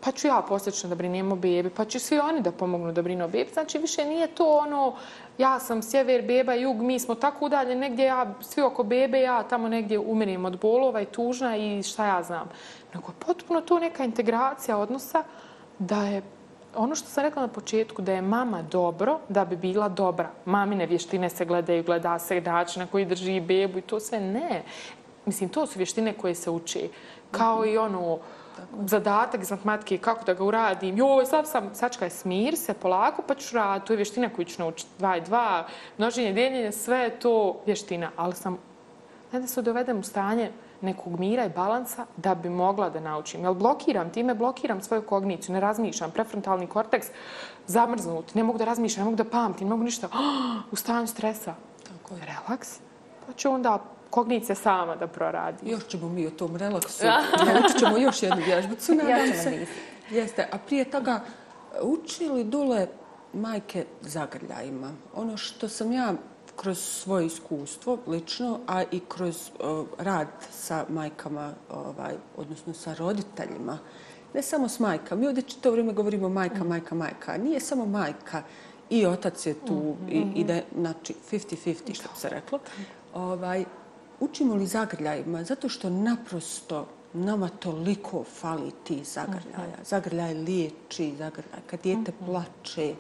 S3: pa ću ja posljedično da brinem o bebi, pa će svi oni da pomognu da brinu o bebi. Znači, više nije to ono, ja sam sjever, beba, jug, mi smo tako udalje, negdje, ja, svi oko bebe, ja tamo negdje umirim od bolova i tužna i šta ja znam. Nego je potpuno to neka integracija odnosa da je ono što sam rekla na početku, da je mama dobro da bi bila dobra. Mamine vještine se gledaju, gleda se način na koji drži bebu i to sve. Ne. Mislim, to su vještine koje se uče. Kao i ono, zadatak iz matematike, kako da ga uradim. Joj, sad sam, sačkaj, smir se polako, pa ću raditi. To je vještina koju ću naučiti. Dva i dva, množenje, dijeljenje, sve je to vještina. Ali sam, ne da se dovedem u stanje nekog mira i balansa da bi mogla da naučim. Jel blokiram, time blokiram svoju kogniciju, ne razmišljam, prefrontalni korteks zamrznut, ne mogu da razmišljam, ne mogu da pamtim, ne mogu ništa. u stanju stresa. Tako je. Relaks. Pa ću onda kognicija sama da proradi.
S2: Još ćemo mi o tom relaksu. Naučit ćemo još jednu vježbicu, nadam
S1: ćemo
S2: se. Jeste, a prije toga učili dule majke zagrljajima. Ono što sam ja kroz svoje iskustvo lično, a i kroz uh, rad sa majkama, ovaj, odnosno sa roditeljima, ne samo s majkama. Mi ovdje to vrijeme govorimo majka, majka, majka. Nije samo majka i otac je tu i, i da je, znači, 50-50, što bi se reklo. Ovaj, učimo li zagrljajima? Zato što naprosto nama toliko fali ti zagrljaja. Zagrljaj liječi, zagrljaj. Kad dijete plače,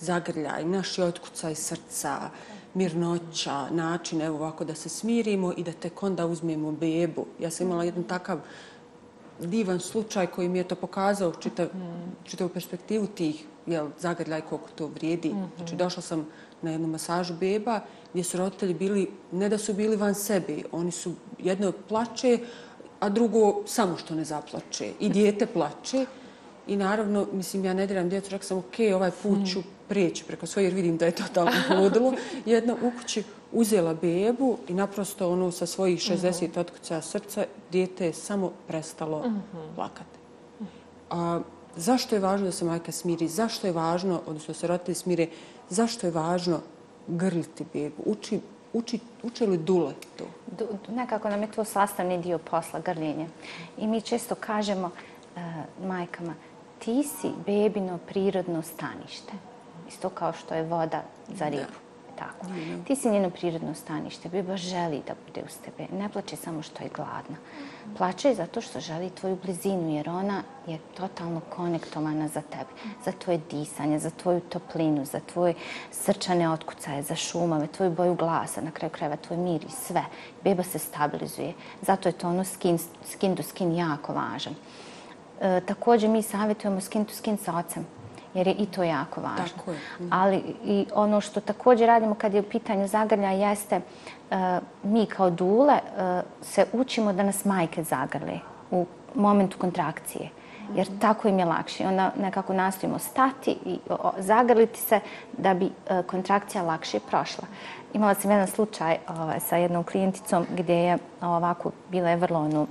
S2: zagrljaj, naši otkucaj srca, mirnoća, način, evo ovako, da se smirimo i da tek onda uzmemo bebu. Ja sam imala jedan takav divan slučaj koji mi je to pokazao čitav, čitavu perspektivu tih jel, zagrljaj koliko to vrijedi. Znači, došla sam na jednu masažu beba gdje su roditelji bili, ne da su bili van sebe, oni su jedno plače, a drugo samo što ne zaplače. I dijete plače. I naravno, mislim, ja ne diram djecu, rekao sam, ok, ovaj put ću prijeći preko svoje, jer vidim da je to tamo hodilo. Jedna u kući uzela bebu i naprosto ono sa svojih 60 otkuća srca, dijete je samo prestalo plakati. A, zašto je važno da se majka smiri? Zašto je važno, odnosno se roditelji smire, zašto je važno grliti bebu? Uči, uči, uče li dule to?
S1: Du, nekako nam je to sastavni dio posla, grljenje. I mi često kažemo uh, majkama, ti si bebino prirodno stanište. Isto kao što je voda za ribu. Da tako. Mm. Ti si njeno prirodno stanište. Beba želi da bude uz tebe. Ne plače samo što je gladna. Plače zato što želi tvoju blizinu, jer ona je totalno konektovana za tebe. Za tvoje disanje, za tvoju toplinu, za tvoje srčane otkucaje, za šumove, tvoju boju glasa, na kraju kreva tvoj mir i sve. Beba se stabilizuje. Zato je to ono skin, skin to skin jako važan. E, također mi savjetujemo skin to skin sa ocem jer je i to jako važno. Tako je. Mhm. Ali i ono što također radimo kad je u pitanju zagrlja jeste uh, mi kao dule uh, se učimo da nas majke zagrle u momentu kontrakcije. Jer mhm. tako im je lakše. Onda nekako nastojimo stati i zagrliti se da bi uh, kontrakcija lakše prošla. Imala sam jedan slučaj ovaj, sa jednom klijenticom gdje je ovako, bila je vrlo ono,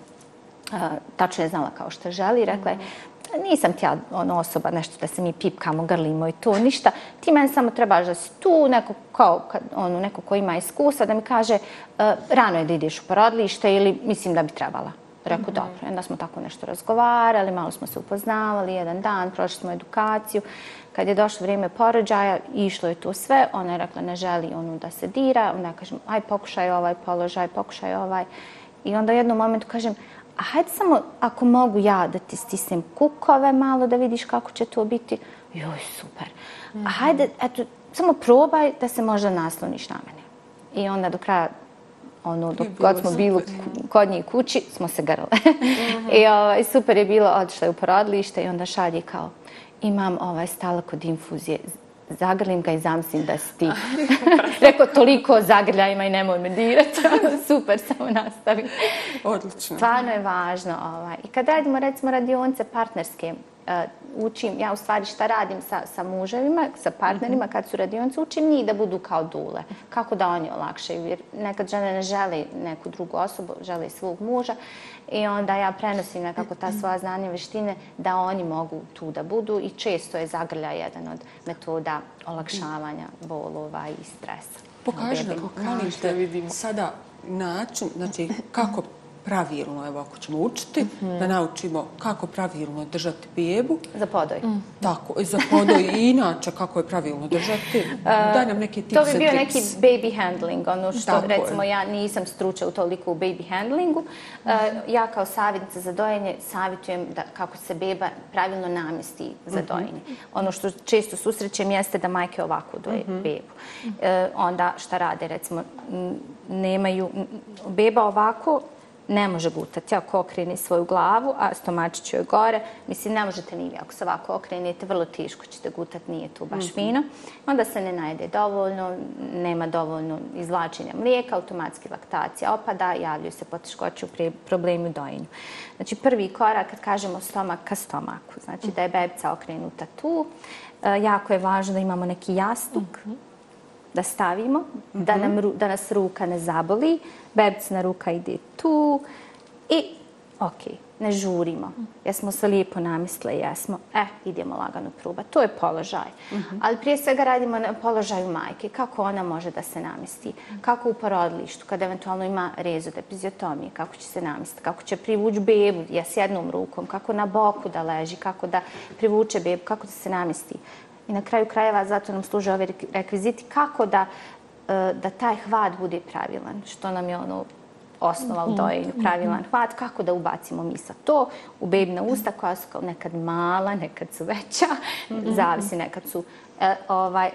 S1: tačno je znala kao što želi. Rekla je, mm nisam ti ja ono, osoba nešto da se mi pipkamo, grlimo i to, ništa. Ti meni samo trebaš da si tu, neko, kao, kad, ono, neko ko ima iskustva, da mi kaže uh, rano je da ideš u porodlište ili mislim da bi trebala. Reku, mm -hmm. dobro. Onda smo tako nešto razgovarali, malo smo se upoznavali, jedan dan, prošli smo edukaciju. Kad je došlo vrijeme porođaja, išlo je to sve, ona je rekla ne želi onu da se dira, onda ja kažem, aj pokušaj ovaj položaj, pokušaj ovaj. I onda u jednom momentu kažem, a hajde samo, ako mogu ja da ti stisnem kukove malo da vidiš kako će to biti, joj, super. A mhm. hajde, eto, samo probaj da se možda nasloniš na mene. I onda do kraja, ono, dok god smo bili kod njih kući, smo se grle. Mhm. I ovaj, super je bilo, odšla je u porodilište i onda šalje kao, imam ovaj stala kod infuzije, zagrlim ga i zamislim da si ti. Rekao, toliko zagrlja ima i nemoj me dirati. Super, samo nastavi.
S2: Odlično.
S1: Stvarno je važno. Ovaj. I kad radimo, recimo, radionce partnerske, učim, ja u stvari šta radim sa, sa muževima, sa partnerima, kad su radionce, učim njih da budu kao dule. Kako da oni olakšaju, jer nekad žene ne žele neku drugu osobu, žele svog muža. I onda ja prenosim nekako ta svoja znanja i veštine da oni mogu tu da budu i često je zagrlja jedan od metoda olakšavanja bolova i stresa.
S2: Pokaži nam, molim te, sada način, znači kako pravilno, evo ako ćemo učiti, mm -hmm. da naučimo kako pravilno držati bebu.
S1: Za podoj. Mm.
S2: Tako, za podoj i inače kako je pravilno držati. Daj nam neke tipse.
S1: To bi bio neki baby handling, ono što Tako recimo je. ja nisam struča u toliko u baby handlingu. Mm. Uh, ja kao savjetnica za dojenje savjetujem da kako se beba pravilno namesti za mm -hmm. dojenje. Ono što često susrećem jeste da majke ovako doje mm -hmm. bebu. Uh, onda šta rade, recimo, nemaju beba ovako, ne može gutati ako okreni svoju glavu, a stomačić joj gore. Mislim, ne možete ni vi ako se ovako okrenete, vrlo tiško ćete gutati, nije tu baš mm -hmm. fino. Onda se ne najede dovoljno, nema dovoljno izvlačenja mlijeka, automatski laktacija opada, javljaju se poteškoće u problemu dojenju. Znači, prvi korak kad kažemo stomak ka stomaku, znači da je bebica okrenuta tu, e, jako je važno da imamo neki jastuk, mm -hmm da stavimo, mm -hmm. da, nam, da nas ruka ne zaboli, bebcina ruka ide tu i ok, ne žurimo. Jesmo se lijepo namisle, jesmo, e, idemo lagano pruba. To je položaj. Mm -hmm. Ali prije svega radimo na položaju majke. Kako ona može da se namisti? Kako u porodlištu, kada eventualno ima rezu od epiziotomije, kako će se namisti? Kako će privući bebu, ja s jednom rukom? Kako na boku da leži? Kako da privuče bebu? Kako da se namisti? I na kraju krajeva zato nam služe ove rekviziti kako da, e, da taj hvat bude pravilan. Što nam je ono osnova u dojenju, mhm. pravilan hvat. Kako da ubacimo mi sa to u bebina usta koja su kao nekad mala, nekad su veća. Mhm. Zavisi, nekad su e, ovaj,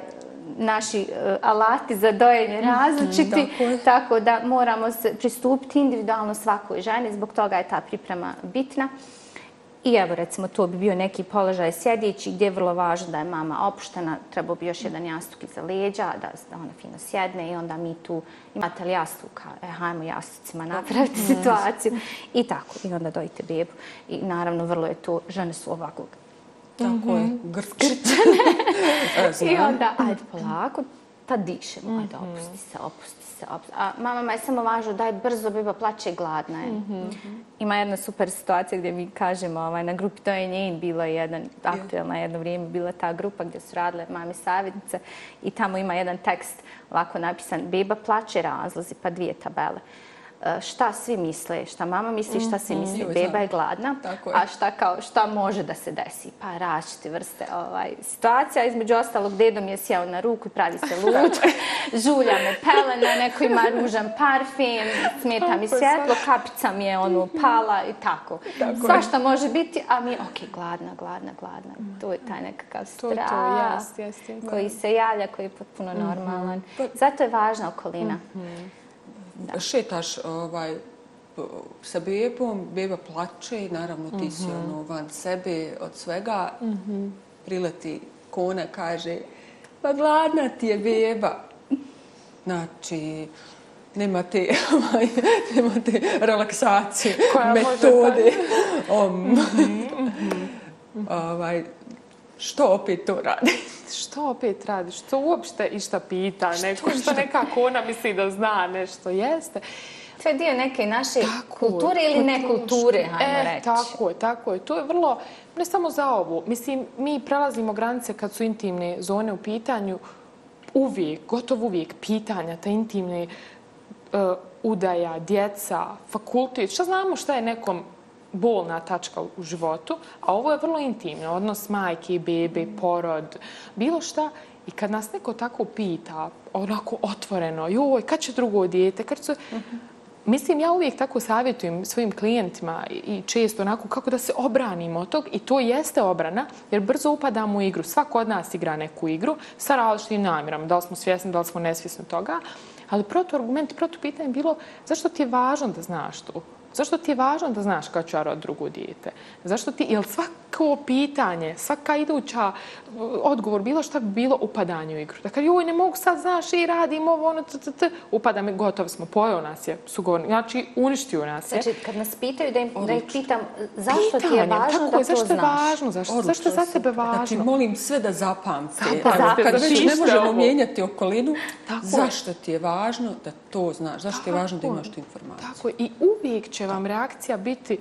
S1: naši e, alati za dojenje mhm. različiti. Tako da moramo se pristupiti individualno svakoj ženi. Zbog toga je ta priprema bitna. I evo, recimo, to bi bio neki položaj sjedići gdje je vrlo važno da je mama opuštena, trebao bi još jedan jastuk iza leđa, da, da ona fino sjedne i onda mi tu, imate li jastuka? E, hajmo jastucima napraviti situaciju. I tako, i onda dojite bebu. I naravno, vrlo je to, žene su ovakvog
S2: Tako je,
S1: Mhm.
S2: grčane.
S1: I onda, ajde polako, pa dišemo, ajde opusti se, opusti se, opusti. A mama je samo važno, daj brzo, beba plaće, gladna je. Ima jedna super situacija gdje mi kažemo ovaj, na grupi To je njen, bilo je jedan, aktuelna jedno vrijeme, bila ta grupa gdje su radile mame savjetnice i tamo ima jedan tekst ovako napisan, beba plaće, razlozi, pa dvije tabele. E, šta svi misle, šta mama misli, šta svi misle,
S2: Joj,
S1: beba
S2: znam.
S1: je gladna,
S2: je.
S1: a šta, kao, šta može da se desi? Pa različite vrste ovaj, situacija. Između ostalog, dedo mi je sjeo na ruku i pravi se lud. Žulja me pelena, neko ima ružan parfim, smeta mi
S2: je,
S1: svjetlo, kapica mi je ono pala i tako.
S2: Tako
S1: Svašta može biti, a mi, ok, gladna, gladna, gladna. To je taj nekakav
S3: To je to,
S1: strah
S3: jest, jest, jest.
S1: koji se javlja, koji je potpuno
S2: Mhm.
S1: normalan.
S2: Pa-
S1: Zato je važna okolina.
S2: Šetaš ovaj, sa bebom, beba plače i naravno ti si
S1: Mhm.
S2: ono van sebe od svega. Prileti kona, kaže, pa gladna ti je beba. Znači, nema te, ovaj, nema te relaksacije,
S3: Koja može
S2: metode. Um, ovaj, što opet to radi?
S3: Što opet radiš? Što uopšte i šta pita neko? Što nekako ona misli da zna nešto? Jeste.
S1: To je dio neke naše
S3: Tako
S1: kulture ili nekulture, hajmo
S3: e,
S1: reći.
S3: Tako je, tako je. To je vrlo, ne samo za ovo. Mislim, mi prelazimo granice kad su intimne zone u pitanju. Uvijek, gotovo uvijek, pitanja, ta intimne uh, udaja, djeca, fakultet. Šta znamo šta je nekom bolna tačka u životu, a ovo je vrlo intimno, odnos majke, bebe, porod, bilo šta. I kad nas neko tako pita, onako otvoreno, joj, kad će drugo dijete, kad će... Mislim, ja uvijek tako savjetujem svojim klijentima i- i često onako kako da se obranimo od tog i to jeste obrana jer brzo upadamo u igru. Svako od nas igra neku igru sa različitim namjerama. Da li smo svjesni, da li smo nesvjesni toga. Ali protuargument, protupitanje je bilo zašto ti je važno da znaš to? Zašto ti je važno da znaš kad ću ja roditi drugo dijete? Zašto ti, jel svako pitanje, svaka iduća uh, odgovor, bilo šta bi bilo upadanje u igru. Dakle, joj, ne mogu sad, znaš, i radim ovo, ono, t, t, t, upada me, gotovo smo, pojeo nas je, sugovornik, znači uništio nas je.
S1: Znači, kad nas pitaju da, im, da ih pitam zašto ti je
S3: Pitanje,
S1: važno
S3: tako
S1: da to
S3: zašto je
S1: znaš?
S3: važno, zašto, zašto je za tebe važno?
S2: Znači, molim sve da zapamte.
S3: Zapamte,
S2: kad
S3: da
S2: već ne možemo
S3: ovo.
S2: mijenjati okolinu,
S3: Tako
S2: zašto ti je važno da to znaš? Zašto ti je važno da
S3: Tako
S2: imaš tu informaciju?
S3: Tako. I uvijek će vam reakcija biti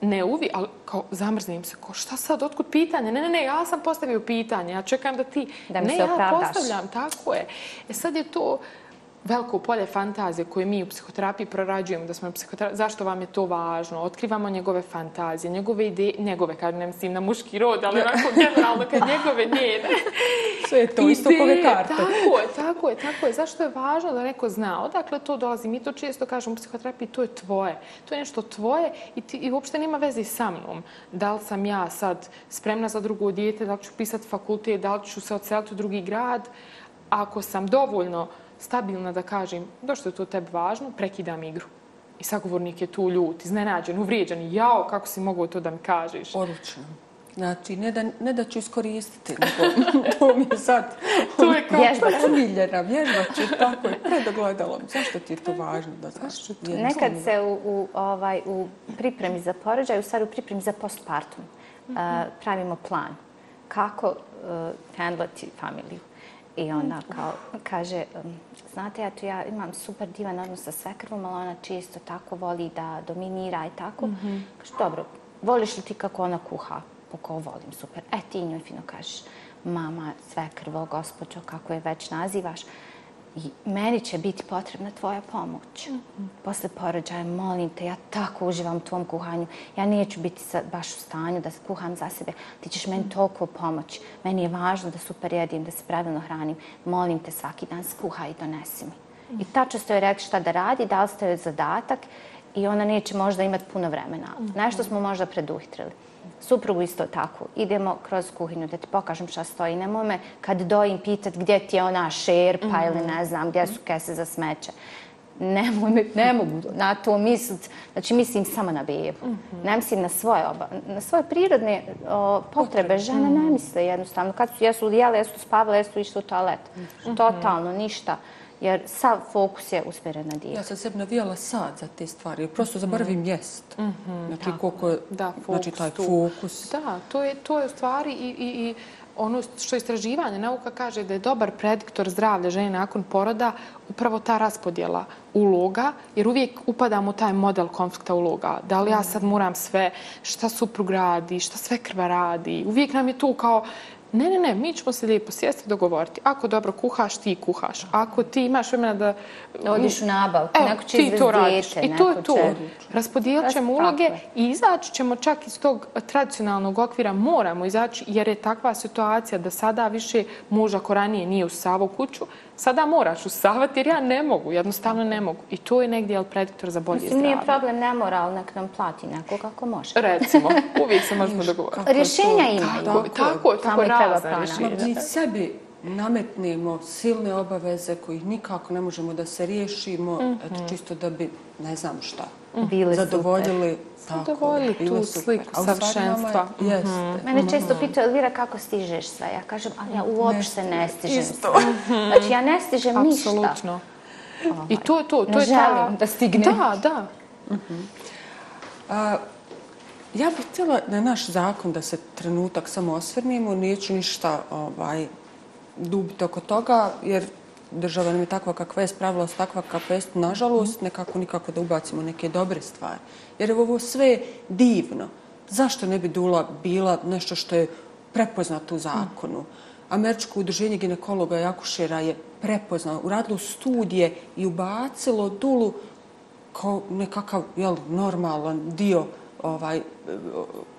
S3: ne uvijek, ali kao zamrznem se, kao šta sad, otkud pitanje? Ne, ne, ne, ja sam postavio pitanje, ja čekam da ti...
S1: Da mi
S3: ne,
S1: se
S3: ja
S1: opravdaš.
S3: postavljam, tako je. E sad je to veliko polje fantazije koje mi u psihoterapiji prorađujemo, da smo u psihoterapiji, zašto vam je to važno? Otkrivamo njegove fantazije, njegove ideje, njegove, kažem, ne mislim na muški rod, ali onako generalno kad njegove njene.
S2: Sve je to
S3: Ideje,
S2: karte.
S3: Tako je, tako je, tako je. Zašto je važno da neko zna odakle to dolazi? Mi to često kažemo u psihoterapiji, to je tvoje. To je nešto tvoje i, ti, i uopšte nema veze sa mnom. Da li sam ja sad spremna za drugo dijete, da li ću pisati fakultet, da li ću se odseliti u drugi grad. Ako sam dovoljno stabilna da kažem da što je to tebi važno, prekidam igru. I sagovornik je tu ljut, iznenađen, uvrijeđen. Jao, kako si mogao to da mi kažeš?
S2: Odlično. Znači, ne da, ne da ću iskoristiti, nego to mi je sad
S3: To je kao
S1: Vježba ću.
S2: omiljena vježba ću, tako je, pred ogledalom. Zašto ti je to važno da znaš?
S1: Nekad se u, u, ovaj, u pripremi za porođaj, u stvari u pripremi za postpartum, uh, pravimo plan kako uh, handlati familiju. I onda kao kaže, znate, ja tu ja imam super divan odnos sa svekrvom, ali ona čisto tako voli da dominira i tako. Kaže, dobro, voliš li ti kako ona kuha? Poko volim, super. E, ti njoj fino kažeš, mama, svekrvo, gospođo, kako je već nazivaš. I meni će biti potrebna tvoja pomoć. Posle porođaja, molim te, ja tako uživam u tvom kuhanju. Ja neću biti sa, baš u stanju da kuham za sebe. Ti ćeš meni toliko pomoći. Meni je važno da super jedim, da se pravilno hranim. Molim te svaki dan skuhaj i donesi mi. I tačno ste joj rekli šta da radi, dali ste joj zadatak i ona neće možda imati puno vremena. Nešto smo možda preduhitrili. Suprugu isto tako. Idemo kroz kuhinju da ti pokažem šta stoji. Nemoj me kad dojim pitat gdje ti je ona šerpa ili ne znam, gdje su kese za smeće. nemoj me, ne mogu na to misliti. Znači, mislim samo na bebu. Ne mislim na svoje, oba, na svoje prirodne o, potrebe. Žene ne misle jednostavno. Kad su, jesu jele, jesu spavale, jesu išli u toalet. Totalno, ništa. Jer sav fokus je usmjeren na dijete.
S2: Ja sam sebi navijala sad za te stvari, jer prosto zaboravim jest. Znači, koliko je,
S3: Da,
S2: znači,
S3: fokus
S2: taj
S3: tu.
S2: fokus.
S3: Da, to je, to je u stvari i, i, i ono što istraživanje nauka kaže da je dobar prediktor zdravlja žene nakon poroda upravo ta raspodjela uloga, jer uvijek upadamo u taj model konflikta uloga. Da li ja sad moram sve, šta suprug radi, šta sve krva radi. Uvijek nam je tu kao, ne, ne, ne, mi ćemo se lijepo sjesti i dogovoriti. Ako dobro kuhaš, ti kuhaš. Ako ti imaš vremena da...
S1: Odiš u nabavku,
S3: Evo,
S1: neko će
S3: ti
S1: izvesti
S3: to radiš.
S1: dijete,
S3: I to je to. Raspodijelit ćemo uloge i izaći ćemo čak iz tog tradicionalnog okvira. Moramo izaći jer je takva situacija da sada više muž ako ranije nije usavao kuću, sada moraš usavati jer ja ne mogu, jednostavno ne mogu. I to je negdje jel, prediktor za bolje
S1: Mislim, nije
S3: zdravlje.
S1: problem nemoral, nek nam plati neko kako može.
S3: Recimo, uvijek se možemo dogovoriti.
S1: Rješenja ima.
S3: Tako, je, tako, tako.
S2: Ma,
S3: rješenja.
S2: mi sebi nametnemo silne obaveze kojih nikako ne možemo da se riješimo, eto, čisto da bi, ne znam šta,
S1: Bile
S2: zadovoljili, tako,
S3: Zadovoljili
S2: bile
S3: tu
S2: super.
S3: sliku savršenstva.
S2: nama je- Jeste.
S1: Mene često pitaju, Elvira, kako stižeš sve? Ja kažem, ali ja uopšte ne stižem
S2: Isto.
S1: sve. Znači, ja ne stižem ništa.
S3: Apsolutno. I to je to. to
S1: Ne
S3: je ta...
S1: želim da stignem.
S3: Da, da.
S2: A, ja bih htjela na naš zakon da se trenutak samo osvrnimo, neću ništa ovaj, dubiti oko toga, jer država nam je takva kakva je, spravila se takva kakva je, nažalost, nekako nikako da ubacimo neke dobre stvari. Jer je ovo sve divno. Zašto ne bi Dula bila nešto što je prepoznato u zakonu? Američko udruženje ginekologa i akušera je prepoznalo, uradilo studije i ubacilo Dulu kao nekakav jel, normalan dio ovaj,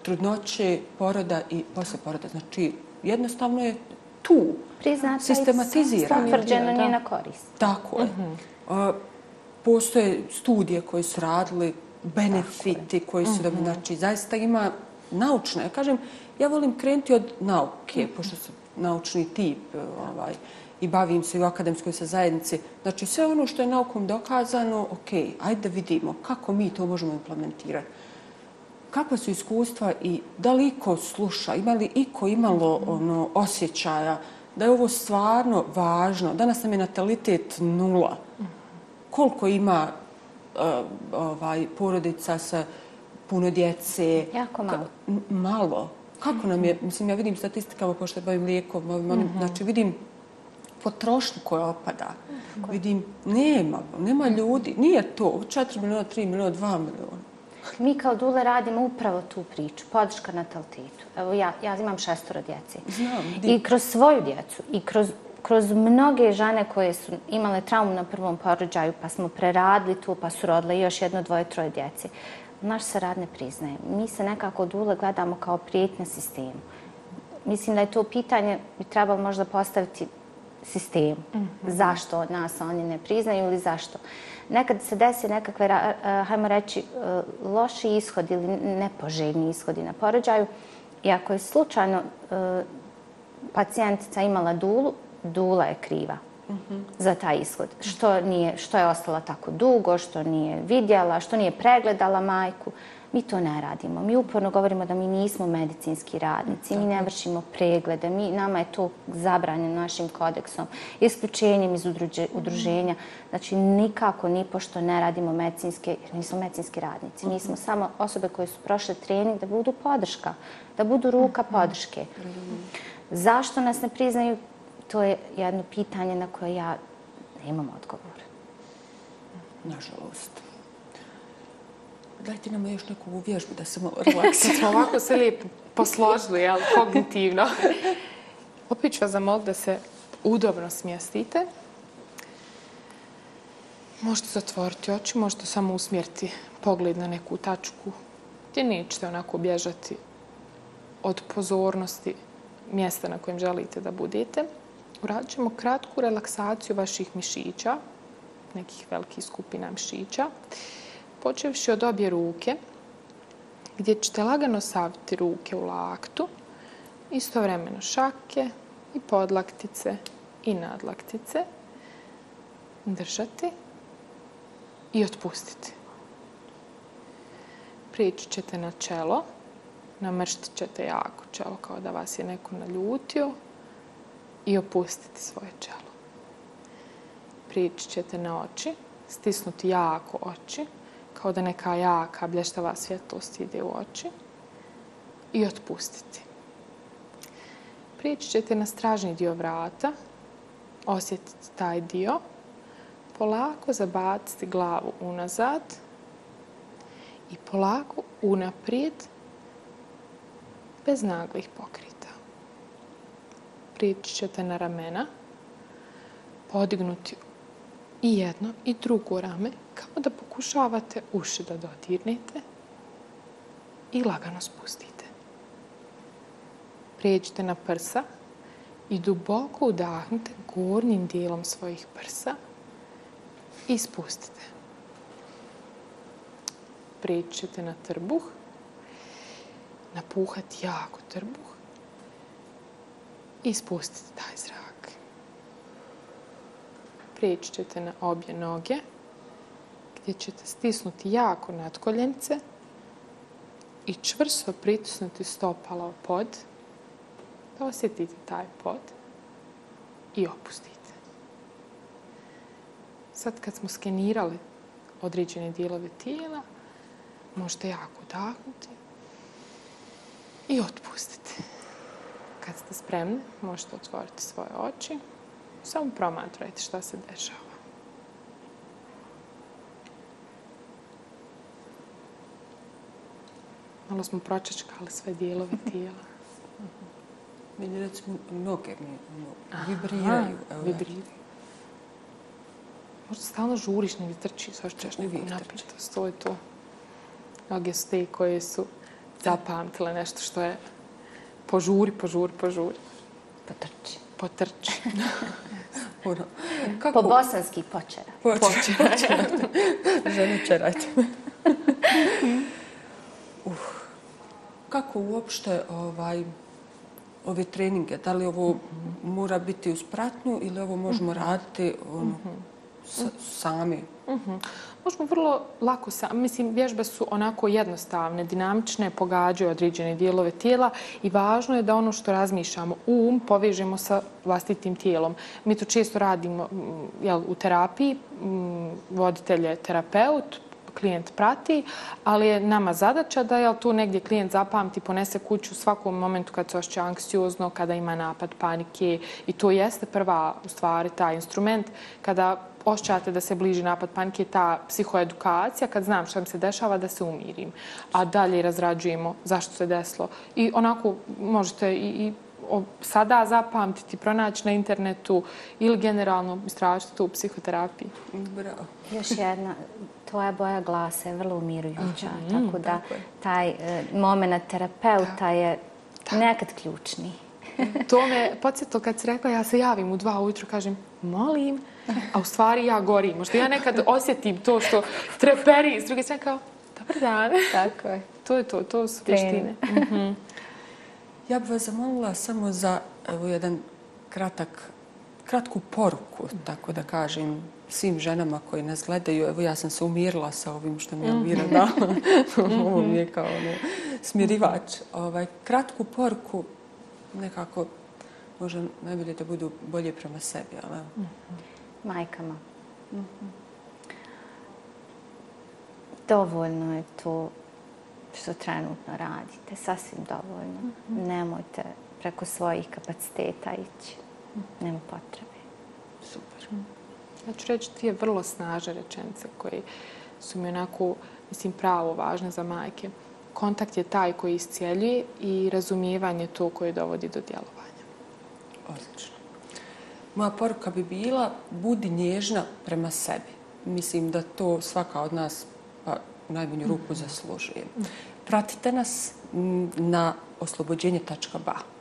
S2: trudnoće, poroda i posle poroda. Znači, jednostavno je tu.
S1: Priznata
S2: Sistematizirano.
S1: i potvrđeno
S3: Da.
S1: njena korist.
S2: Tako je. A, postoje studije koje su radili, benefiti koji su da znači zaista ima naučne. Ja kažem, ja volim krenuti od nauke, pošto sam naučni tip ovaj, i bavim se i u akademskoj sa zajednici. Znači, sve ono što je naukom dokazano, ok, ajde da vidimo kako mi to možemo implementirati. Kakva su iskustva i da li iko sluša, ima li iko imalo ono, osjećaja da je ovo stvarno važno. Danas nam je natalitet nula. Koliko ima uh, ovaj, porodica sa puno djece?
S1: Jako malo.
S2: Ka- malo. Kako nam je, mislim, ja vidim statistikama, pošto bavim lijekom, ovim, onim, znači vidim potrošnju koja opada. Vidim, nema, nema ljudi, nije to, 4 miliona, 3 miliona, 2 miliona.
S1: Mi kao dule radimo upravo tu priču, podrška natalitetu. Evo ja, ja imam šestoro djece.
S2: Znam, di-
S1: I kroz svoju djecu i kroz, kroz mnoge žene koje su imale traumu na prvom porođaju, pa smo preradili tu, pa su rodile još jedno, dvoje, troje djece. Naš se rad ne priznaje. Mi se nekako dule gledamo kao prijetnja sistemu. Mislim da je to pitanje bi trebalo možda postaviti sistemu. Zašto od nas oni ne priznaju ili zašto? Nekad se desi nekakve, eh, hajmo reći, eh, loši ishodi ili nepoželjni ishodi na porođaju. I ako je slučajno eh, pacijentica imala dulu, dula je kriva za taj ishod. Što, nije, što je ostala tako dugo, što nije vidjela, što nije pregledala majku. Mi to ne radimo. Mi uporno govorimo da mi nismo medicinski radnici, mi ne vršimo preglede, mi, nama je to zabranjeno našim kodeksom, isključenjem iz udruđe, udruženja. Znači, nikako, ni pošto ne radimo medicinske, jer nismo medicinski radnici. Mi smo samo osobe koje su prošle trening da budu podrška, da budu ruka podrške. Zašto nas ne priznaju? To je jedno pitanje na koje ja nemam odgovor.
S2: Nažalost. Dajte nam još neku vježbu da se malo relaksiramo.
S3: Smo ovako se lijepo posložili, jel, kognitivno. Opet ću vas zamoliti da se udobno smjestite. Možete zatvoriti oči, možete samo usmjeriti pogled na neku tačku gdje nećete onako bježati od pozornosti mjesta na kojem želite da budete. Uradit ćemo kratku relaksaciju vaših mišića, nekih velikih skupina mišića, počevši od obje ruke, gdje ćete lagano saviti ruke u laktu, istovremeno šake i podlaktice i nadlaktice, držati i otpustiti. Prijeći ćete na čelo, namrštit ćete jako čelo kao da vas je neko naljutio i opustiti svoje čelo. Prijeći ćete na oči, stisnuti jako oči, kao da neka jaka blještava svjetlost ide u oči i otpustiti. Prijeći ćete na stražni dio vrata, osjetiti taj dio, polako zabaciti glavu unazad i polako unaprijed bez naglih pokrita. Prijeći ćete na ramena, podignuti i jedno i drugo rame, kao da pokušavate uši da dodirnete i lagano spustite. Prijeđite na prsa i duboko udahnite gornjim dijelom svojih prsa i spustite. Prijeđite na trbuh, napuhati jako trbuh i spustite taj zrak. Prijeći ćete na obje noge, gdje ćete stisnuti jako nadkoljence i čvrsto pritisnuti stopala u pod, da osjetite taj pod i opustite. Sad kad smo skenirali određene dijelove tijela, možete jako udahnuti i otpustiti. Kad ste spremni, možete otvoriti svoje oči. Samo promatrajte šta se dešava. Malo smo pročačkali sve dijelove tijela.
S2: Meni recimo noge mi vibriraju.
S3: Aha, vibriraju. Možda stalno žuriš, negdje trčiš, sve češ
S2: Uvijek
S3: neku napitost. To je to. Noge su te koje su zapamtile nešto što je požuri, požuri, požuri.
S1: Potrči.
S3: Potrči.
S2: Ono,
S1: Po bosanski počera.
S2: Počera. Žene čerajte. uh, kako uopšte ovaj, ove treninge, da li ovo mora biti uz pratnju ili ovo možemo raditi ono, s, sami?
S3: Možemo vrlo lako sa, mislim, vježbe su onako jednostavne, dinamične, pogađaju određene dijelove tijela i važno je da ono što razmišljamo um povežemo sa vlastitim tijelom. Mi to često radimo mm, jel, u terapiji, mm, voditelj je terapeut, klijent prati, ali je nama zadaća da je tu negdje klijent zapamti, ponese kuću u svakom momentu kad se ošće anksiozno, kada ima napad panike i to jeste prva u stvari taj instrument kada ošćate da se bliži napad panike, ta psihoedukacija, kad znam šta mi se dešava, da se umirim. A dalje razrađujemo zašto se desilo. I onako možete i, i sada zapamtiti, pronaći na internetu ili generalno istražiti u psihoterapiji.
S2: Bravo.
S1: Još jedna, tvoja boja glasa je vrlo umirujuća,
S3: Mhm,
S1: tako da taj e, moment terapeuta je nekad ključni.
S3: To me podsjetilo kad si rekla ja se javim u dva ujutru, kažem molim, a u stvari ja gorim. Možda ja nekad osjetim to što treperi, s druge strane kao dobar dan.
S1: Tako je.
S3: To je to, to su vještine.
S2: Ja bih vas zamolila samo za evo, jedan kratak, kratku poruku, tako da kažem, svim ženama koji nas gledaju. Evo, ja sam se umirila sa ovim što mi je Elvira dala. Ovo mi je kao ono, smirivač. Ovaj, kratku poruku, nekako, možda najbolje da budu bolje prema sebi, ali evo.
S1: Majkama. Dovoljno je to što trenutno radite. Sasvim dovoljno. Nemojte preko svojih kapaciteta ići. Nema potrebe.
S2: Super.
S3: Ja ću reći dvije vrlo snažne rečenice koje su mi onako, mislim, pravo važne za majke. Kontakt je taj koji iscijeljuje i razumijevanje to koje dovodi do djelovanja.
S2: Odlično. Moja poruka bi bila budi nježna prema sebi. Mislim da to svaka od nas pa, u najmanju ruku zaslužuje. Pratite nas na oslobođenje.ba.